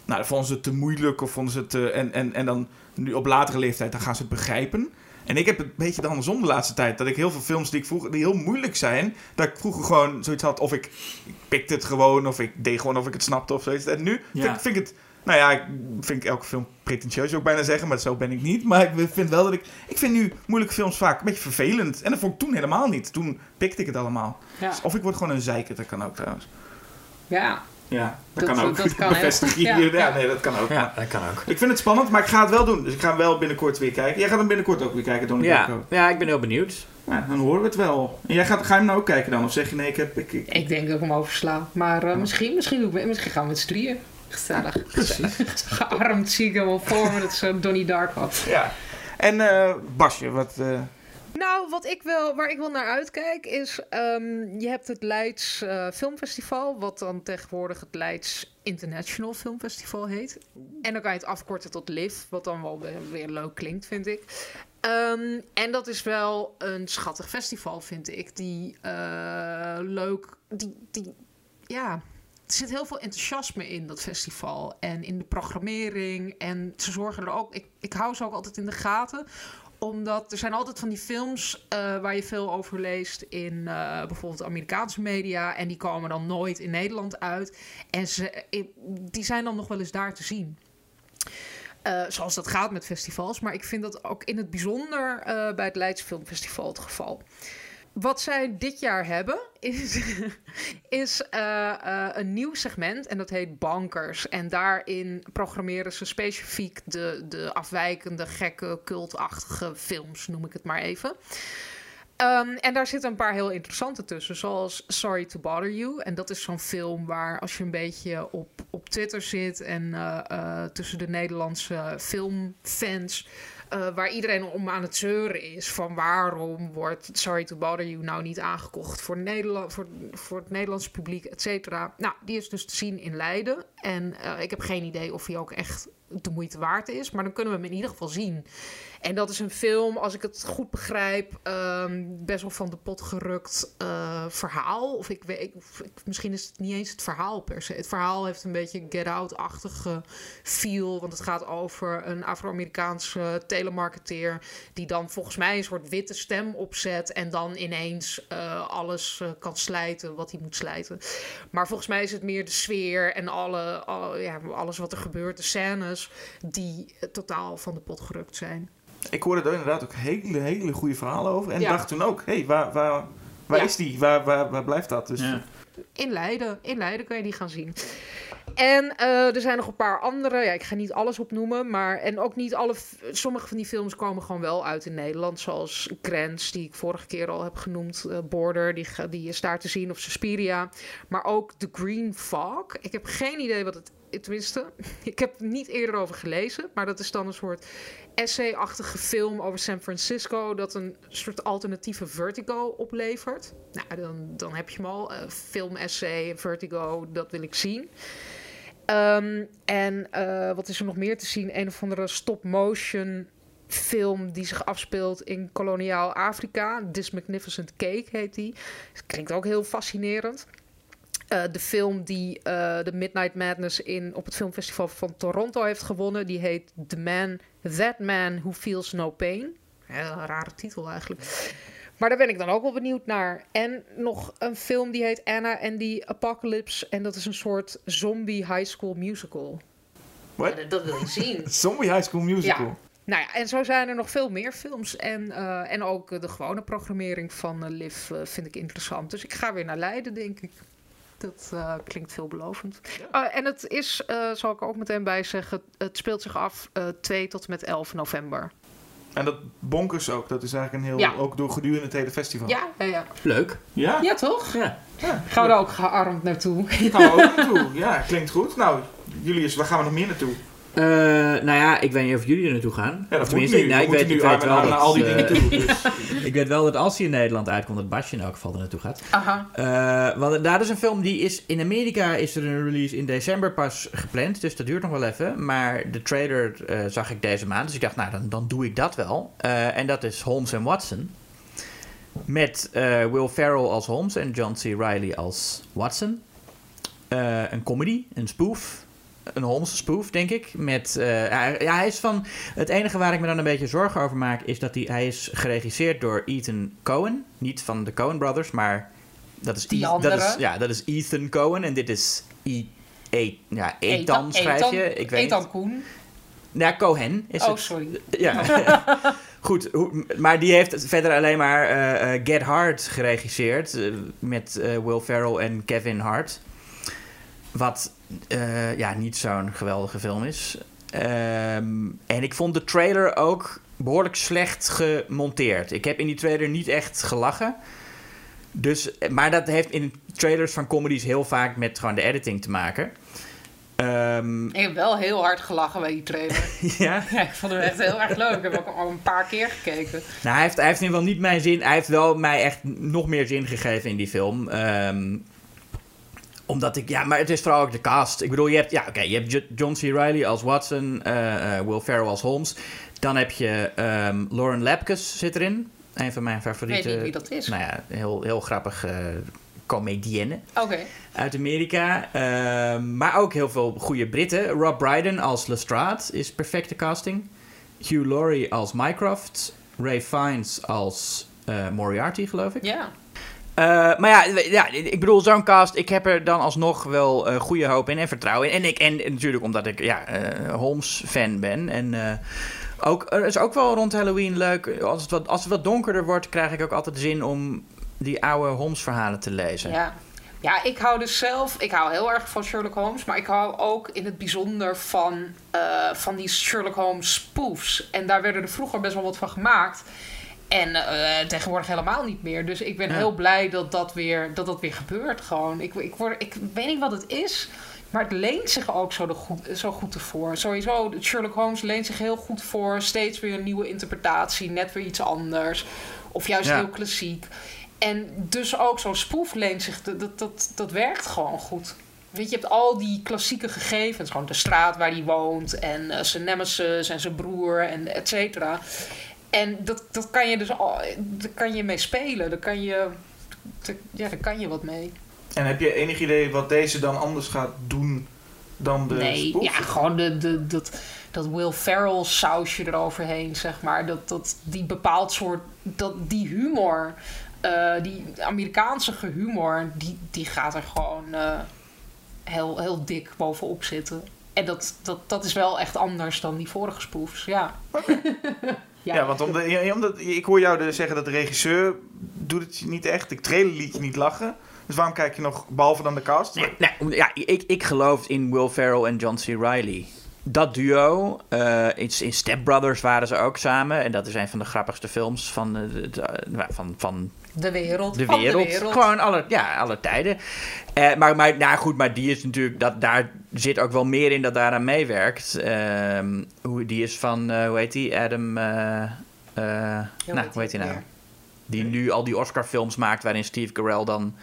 nou, dan vonden ze het te moeilijk of vonden ze het te, en, en, en dan nu op latere leeftijd, dan gaan ze het begrijpen. En ik heb het een beetje de andersom de laatste tijd. Dat ik heel veel films die ik vroeger, die heel moeilijk zijn, dat ik vroeger gewoon zoiets had, of ik, ik pikte het gewoon, of ik deed gewoon of ik het snapte of zoiets. En nu Ja. vind, vind ik het, nou ja, ik vind elke film pretentieus ook bijna zeggen, maar zo ben ik niet. Maar ik vind wel dat ik, ik vind nu moeilijke films vaak een beetje vervelend. En dat vond ik toen helemaal niet. Toen pikte ik het allemaal. Ja. Of ik word gewoon een zeiker, dat kan ook trouwens. ja. Ja, dat, Dat- kan ook. dat kan ja, Ja, nee, dat kan ook. Ja, dat kan ook. Ik vind het spannend, maar ik ga het wel doen. Dus ik ga hem wel binnenkort weer kijken. Jij gaat hem binnenkort ook weer kijken, Donnie Ja, Darko. ja, ik ben heel benieuwd. Ja, dan horen we het wel. En jij gaat, ga je hem nou ook kijken dan? Of zeg je nee, ik heb... Ik, ik- Ik denk dat ik hem oversla. Maar eh, misschien, misschien, doe ik, misschien gaan we met z'n drieën. Gezellig. Gearmd zie ik hem al voor me. Dat is zo'n Donnie Darko. Ja. En eh, Basje, wat... eh, Nou, wat ik wel, waar ik wel naar uitkijk is... ehm, je hebt het Leids eh, Filmfestival... wat dan tegenwoordig het Leids International Filmfestival heet. En dan kan je het afkorten tot LIV... wat dan wel weer, leuk klinkt, vind ik. Ehm, en dat is wel een schattig festival, vind ik. Die eh, leuk... Die, die, ja... er zit heel veel enthousiasme in dat festival. En in de programmering. En ze zorgen er ook. Ik, ik hou ze ook altijd in de gaten omdat er zijn altijd van die films uh, waar je veel over leest in uh, bijvoorbeeld Amerikaanse media. En die komen dan nooit in Nederland uit. En ze, die zijn dan nog wel eens daar te zien. Zoals dat gaat met festivals. Maar ik vind dat ook in het bijzonder bij het Leids Filmfestival het geval. Wat zij dit jaar hebben is, is uh, uh, een nieuw segment en dat heet Bankers. En daarin programmeren ze specifiek de, de afwijkende, gekke, cultachtige films, noem ik het maar even. Um, en daar zitten een paar heel interessante tussen, zoals Sorry to Bother You. En dat is zo'n film waar als je een beetje op, op Twitter zit en uh, tussen de Nederlandse filmfans uh, waar iedereen om aan het zeuren is. Van waarom wordt Sorry to Bother You nou niet aangekocht voor, Nederland, voor, voor het Nederlandse publiek, et cetera. Nou, die is dus te zien in Leiden. En uh, ik heb geen idee of hij ook echt de moeite waard is. Maar dan kunnen we hem in ieder geval zien. En dat is een film, als ik het goed begrijp, um, best wel van de pot gerukt uh, verhaal. Of ik weet, misschien is het niet eens het verhaal per se. Het verhaal heeft een beetje Get Out-achtige feel. Want het gaat over een Afro-Amerikaanse telemarketeer. die dan volgens mij een soort witte stem opzet. en dan ineens uh, alles uh, kan slijten wat hij moet slijten. Maar volgens mij is het meer de sfeer en alle ja, alles wat er gebeurt, de scènes. Die totaal van de pot gerukt zijn. Ik hoorde er inderdaad ook hele, hele goede verhalen over. En ja. dacht toen ook, hé, hey, waar, waar, waar ja. is die? Waar, waar, waar blijft dat? Dus, ja. In Leiden. In Leiden kan je die gaan zien. En uh, er zijn nog een paar andere. Ja, ik ga niet alles opnoemen. Maar, en ook niet alle. Sommige van die films komen gewoon wel uit in Nederland. Zoals Grens, die ik vorige keer al heb genoemd. Uh, Border, die, die is daar te zien. Of Suspiria. Maar ook The Green Fog. Ik heb geen idee wat het tenminste, ik heb er niet eerder over gelezen, maar dat is dan een soort essay-achtige film over San Francisco dat een soort alternatieve Vertigo oplevert. Nou, dan, dan heb je hem al. Uh, film, essay, Vertigo, dat wil ik zien. Um, en uh, wat is er nog meer te zien? Een of andere stop-motion film die zich afspeelt in koloniaal Afrika. This Magnificent Cake heet die. Klinkt ook heel fascinerend. Uh, de film die uh, de Midnight Madness in, op het filmfestival van Toronto heeft gewonnen, die heet The Man, That Man Who Feels No Pain. Ja, een rare titel eigenlijk. Maar daar ben ik dan ook wel benieuwd naar. En nog een film die heet Anna and the Apocalypse. En dat is een soort zombie high school musical. Wat? Ja, dat wil je zien. zombie high school musical? Ja. Nou ja, en zo zijn er nog veel meer films. En, uh, en ook de gewone programmering van Liv vind ik interessant. Dus ik ga weer naar Leiden, denk ik. Dat uh, klinkt veelbelovend. Ja. Uh, en het is, uh, zal ik er ook meteen bij zeggen, het speelt zich af 2 tot en met 11 november. En dat bonkers ook, dat is eigenlijk een heel, ja. ook door gedurende het hele festival. Ja, ja, ja. Leuk. Ja? Ja, toch? Ja. ja. Gaan we er ook gearmd naartoe? Gaan we ook naartoe, ja, klinkt goed. Nou, Julius, waar gaan we nog meer naartoe? Uh, nou ja, ik weet niet of jullie er naartoe gaan. Ja, dat tenminste, nu. Nou, ik weet, ik weet wel dat, al die uh, dingen toe. Dus. ik weet wel dat als hij in Nederland uitkomt, dat Basje in elk geval er naartoe gaat. Aha. Uh, want daar is een film die is in Amerika is er een release in december pas gepland, dus dat duurt nog wel even. Maar de trailer zag ik deze maand, dus ik dacht, nou dan, dan doe ik dat wel. en dat is Holmes en Watson. Met Will Ferrell als Holmes en John C. Reilly als Watson. een comedy, een spoof een Holmes spoof, denk ik. Met, uh, ja, hij is van. Het enige waar ik me dan een beetje zorgen over maak is dat hij, hij is geregisseerd door Ethan Cohen. Niet van de Cohen Brothers, maar dat is, e dat is, ja, dat is Ethan Cohen en dit is e e ja, Ethan, schrijf je. Ik weet Ethan Koen. Ja, Cohen is oh, het. sorry. Ja. Goed, maar die heeft verder alleen maar uh, Get Hard geregisseerd. Uh, met Will Ferrell en Kevin Hart. Wat uh, ja, niet zo'n geweldige film is. Um, en ik vond de trailer ook behoorlijk slecht gemonteerd. Ik heb in die trailer niet echt gelachen. Dus, maar dat heeft in trailers van comedies heel vaak met gewoon de editing te maken. Um, ik heb wel heel hard gelachen bij die trailer. ja? ja? Ik vond hem echt heel erg leuk. Ik heb ook al een paar keer gekeken. Nou, hij heeft, hij heeft in ieder geval niet mijn zin. Hij heeft wel mij echt nog meer zin gegeven in die film. Um, omdat ik, ja, maar het is vooral ook de cast. Ik bedoel, je hebt, ja, oké, okay, je hebt John C. Reilly als Watson, uh, uh, Will Ferrell als Holmes. Dan heb je um, Lauren Lapkus zit erin. Een van mijn favorieten. Weet niet wie dat is. Nou ja, heel, heel grappig uh, comedienne Oké. uit Amerika. Ehm, maar ook heel veel goede Britten. Rob Brydon als Lestrade is perfecte casting. Hugh Laurie als Mycroft. Ray Fiennes als eh, Moriarty, geloof ik. Ja. Eh, maar ja, ja, ik bedoel, zo'n cast, ik heb er dan alsnog wel eh, goede hoop in en vertrouwen in. En, ik, en natuurlijk omdat ik ja, eh, Holmes-fan ben. En ook, er is ook wel rond Halloween leuk. Als het, wat, als het wat donkerder wordt, krijg ik ook altijd zin om die oude Holmes-verhalen te lezen. Ja. Ja, ik hou dus zelf, ik hou heel erg van Sherlock Holmes, maar ik hou ook in het bijzonder van, van die Sherlock Holmes spoofs. En daar werden er vroeger best wel wat van gemaakt. En eh, tegenwoordig helemaal niet meer. Dus ik ben Ja. heel blij dat dat weer, dat dat weer gebeurt. Gewoon. Ik, ik, word, ik weet niet wat het is. Maar het leent zich ook zo, de goed, zo goed ervoor. Sowieso, Sherlock Holmes leent zich heel goed voor. Steeds weer een nieuwe interpretatie. Net weer iets anders. Of juist Ja. heel klassiek. En dus ook zo'n spoof leent zich... Dat, dat, dat, dat werkt gewoon goed. Weet je, je hebt al die klassieke gegevens. Gewoon de straat waar hij woont. En eh, zijn nemesis en zijn broer en et cetera. En dat, dat kan je dus al... Daar kan je mee spelen. Daar kan je... Ja, daar kan je wat mee. En heb je enig idee wat deze dan anders gaat doen dan de nee, ja, gewoon de, de, dat, dat Will Ferrell sausje eroverheen, zeg maar. Dat, dat die bepaald soort, dat die humor, eh, die Amerikaanse humor, die, die gaat er gewoon eh, heel, heel dik bovenop zitten. En dat, dat, dat is wel echt anders dan die vorige spoofs, ja. Ja, want om de, ja, omdat, ik hoor jou dus zeggen dat de regisseur doet het niet echt. De trailer liet je niet lachen. Dus waarom kijk je nog, behalve dan de cast? Nee, nee, ja, ik, ik geloof in Will Ferrell en John C. Reilly. Dat duo, eh, in, in Step Brothers waren ze ook samen. En dat is een van de grappigste films van, eh, de, de- van, van De wereld. de van wereld. Gewoon alle, ja, alle tijden. Eh, maar, maar nou goed, maar die is natuurlijk, dat, daar zit ook wel meer in dat daaraan meewerkt. Ehm, hoe, die is van, eh, hoe heet die? Adam, eh, nou, hoe heet die nou? Die nu al die Oscar-films maakt waarin Steve Carell dan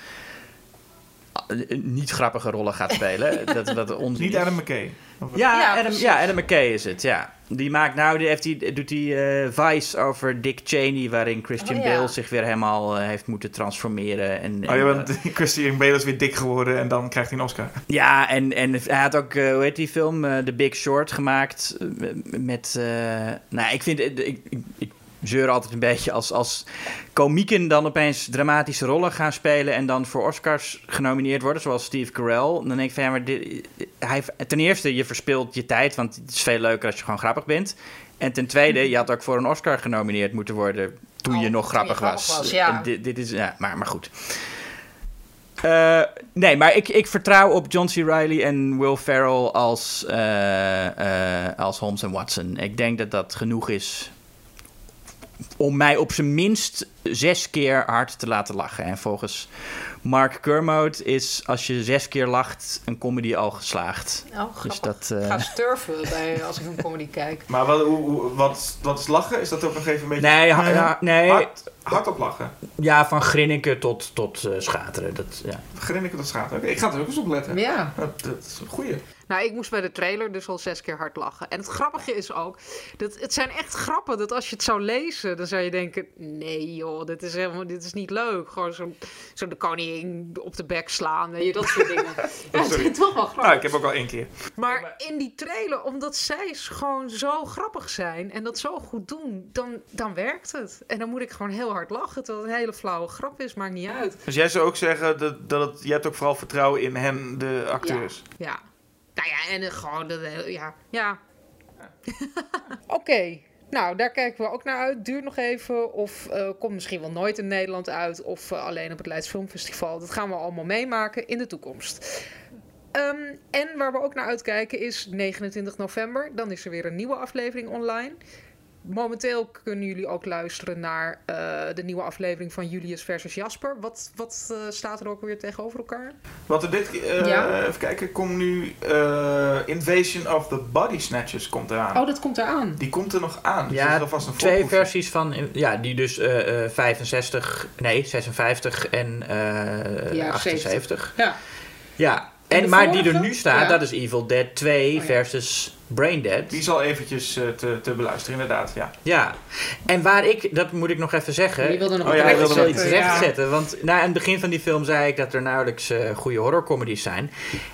niet grappige rollen gaat spelen. dat, dat onzin Niet. Adam McKay. Ja, Ja, Adam, ja, Adam McKay is het, ja. Die maakt nou, die heeft die, doet die eh, Vice over Dick Cheney, waarin Christian Oh, ja. Bale zich weer helemaal eh, heeft moeten transformeren. En, Oh ja, want Christian Bale is weer dik geworden en dan krijgt hij een Oscar. Ja, en, en hij had ook, eh, hoe heet die film, eh, The Big Short gemaakt. eh, met, eh, nou, ik vind, eh, ik, ik, ik zeur altijd een beetje als, als komieken dan opeens dramatische rollen gaan spelen en dan voor Oscars genomineerd worden, zoals Steve Carell. Dan denk ik van, ja, maar dit, hij, ten eerste, je verspilt je tijd, want het is veel leuker als je gewoon grappig bent. En ten tweede, je had ook voor een Oscar genomineerd moeten worden toen Oh, je nog toen je grappig was. was, ja. Dit, dit is, ja, maar, maar goed. Eh, nee, maar ik, ik vertrouw op John C. Reilly en Will Ferrell als, eh, eh, als Holmes en Watson. Ik denk dat dat genoeg is om mij op zijn minst zes keer hard te laten lachen. En volgens Mark Kermode is als je zes keer lacht een comedy al geslaagd. Oh, grappig. Dus dat, eh, Ik ga sturven bij, als ik een comedy kijk. Maar wat, hoe, wat, wat is lachen? Is dat ook nog even een beetje... Nee, ha- ja, nee Hard, hard op lachen. ja, van grinniken tot, tot eh, schateren. Dat, ja. Grinniken tot. Oké, ik ga er ook eens op letten. Ja. Dat, dat is een goeie. Nou, ik moest bij de trailer dus al zes keer hard lachen. En het grappige is ook, dat het zijn echt grappen dat als je het zou lezen, dan zou je denken, nee joh, dit is helemaal, dit is niet leuk. Gewoon zo, zo de koningin op de bek slaan, weet je, dat soort dingen. Ja, het Sorry. is toch wel grappig. Nou, ik heb ook al één keer. Maar in die trailer, omdat zij gewoon zo grappig zijn en dat zo goed doen, dan, dan werkt het. En dan moet ik gewoon heel hard lachen, terwijl het een hele flauwe grap is, maakt niet uit. Dus jij zou ook zeggen dat, dat het, je hebt ook vooral vertrouwen in hen, de acteurs. Ja. Nou ja, en eh, gewoon, de, de- ja. ja. Oké. Nou, daar kijken we ook naar uit. Duurt nog even. Of eh, komt misschien wel nooit in Nederland uit. Of eh, alleen op het Leids Filmfestival. Dat gaan we allemaal meemaken in de toekomst. Ehm, en waar we ook naar uitkijken is 29 november. Dan is er weer een nieuwe aflevering online. Momenteel kunnen jullie ook luisteren naar eh, de nieuwe aflevering van Julius versus Jasper. Wat, wat eh, staat er ook weer tegenover elkaar? Wat er dit, eh, Ja. even kijken, komt nu eh, Invasion of the Body Snatchers komt eraan. Oh, dat komt eraan. Die komt er nog aan. Dus Ja, alvast een Twee versies van, ja, die dus eh, eh, 65, nee, 56 en eh Ja, 78. Ja. Ja, En, maar die er nu staat, Ja. dat is Evil Dead 2 Oh ja. versus Brain Dead. Die is al eventjes eh, te, te beluisteren, inderdaad. Ja. Ja, en waar ik, dat moet ik nog even zeggen. Die wilde nog Oh ja, ik wilde wil nog iets Ja. rechtzetten. Want na het begin van die film zei ik dat er nauwelijks eh, goede horrorcomedies zijn.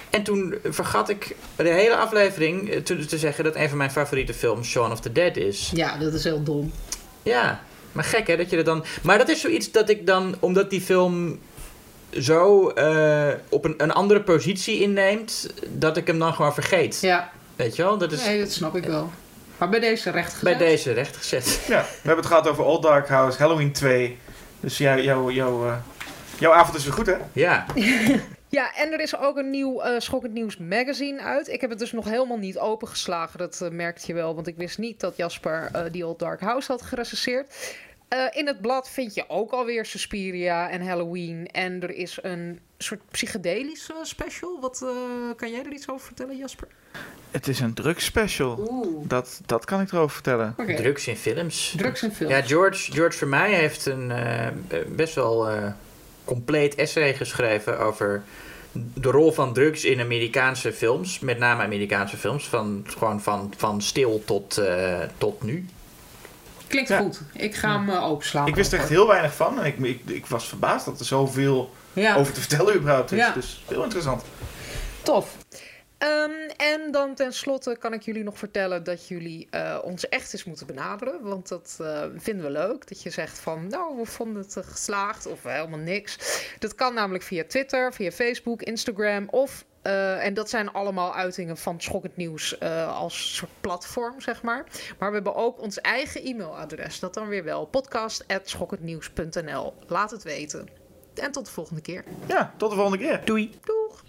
En toen vergat ik de hele aflevering eh, te, te zeggen dat een van mijn favoriete films Shaun of the Dead is. Ja, dat is heel dom. Ja, maar gek hè dat je dat dan. Maar dat is zoiets dat ik dan, omdat die film zo eh, op een, een andere positie inneemt, dat ik hem dan gewoon vergeet. Ja, Weet je wel? Dat is nee, dat snap ik wel. Maar bij deze recht bij gezet. deze rechtgezet. ja, we hebben het gehad over Old Dark House, Halloween 2. Dus ja, jou, jou, eh, jouw avond is weer goed, hè? Ja. Ja, en er is ook een nieuw eh, Schokkend Nieuws magazine uit. Ik heb het dus nog helemaal niet opengeslagen. Dat eh, merkte je wel, want ik wist niet dat Jasper eh die Old Dark House had gerecenseerd. Eh, in het blad vind je ook alweer Suspiria en Halloween. En er is een soort psychedelische special. Wat eh, kan jij er iets over vertellen, Jasper? Het is een drugsspecial. Oeh. Dat, dat kan ik erover vertellen. Drugs in films. Drugs en film. Ja, George, George Vermeij heeft een eh, best wel eh, compleet essay geschreven over de rol van drugs in Amerikaanse films. Met name Amerikaanse films, van, gewoon van, van stil tot, eh, tot nu. Klinkt Ja. goed. Ik ga hem uh, openslaan. Ik wist er echt heel weinig van. En ik, ik, ik was verbaasd dat er zoveel Ja. over te vertellen überhaupt is. Dus heel interessant. Tof. Ehm, en dan tenslotte kan ik jullie nog vertellen dat jullie eh, ons echt eens moeten benaderen. Want dat eh, vinden we leuk. Dat je zegt van, nou, we vonden het geslaagd of helemaal niks. Dat kan namelijk via Twitter, via Facebook, Instagram of... eh, en dat zijn allemaal uitingen van Schokkend Nieuws eh, als soort platform, zeg maar. Maar we hebben ook ons eigen e-mailadres. Dat dan weer wel. podcast.schokkendnieuws.nl Laat het weten. En tot de volgende keer. Ja, tot de volgende keer. Doei! Doeg!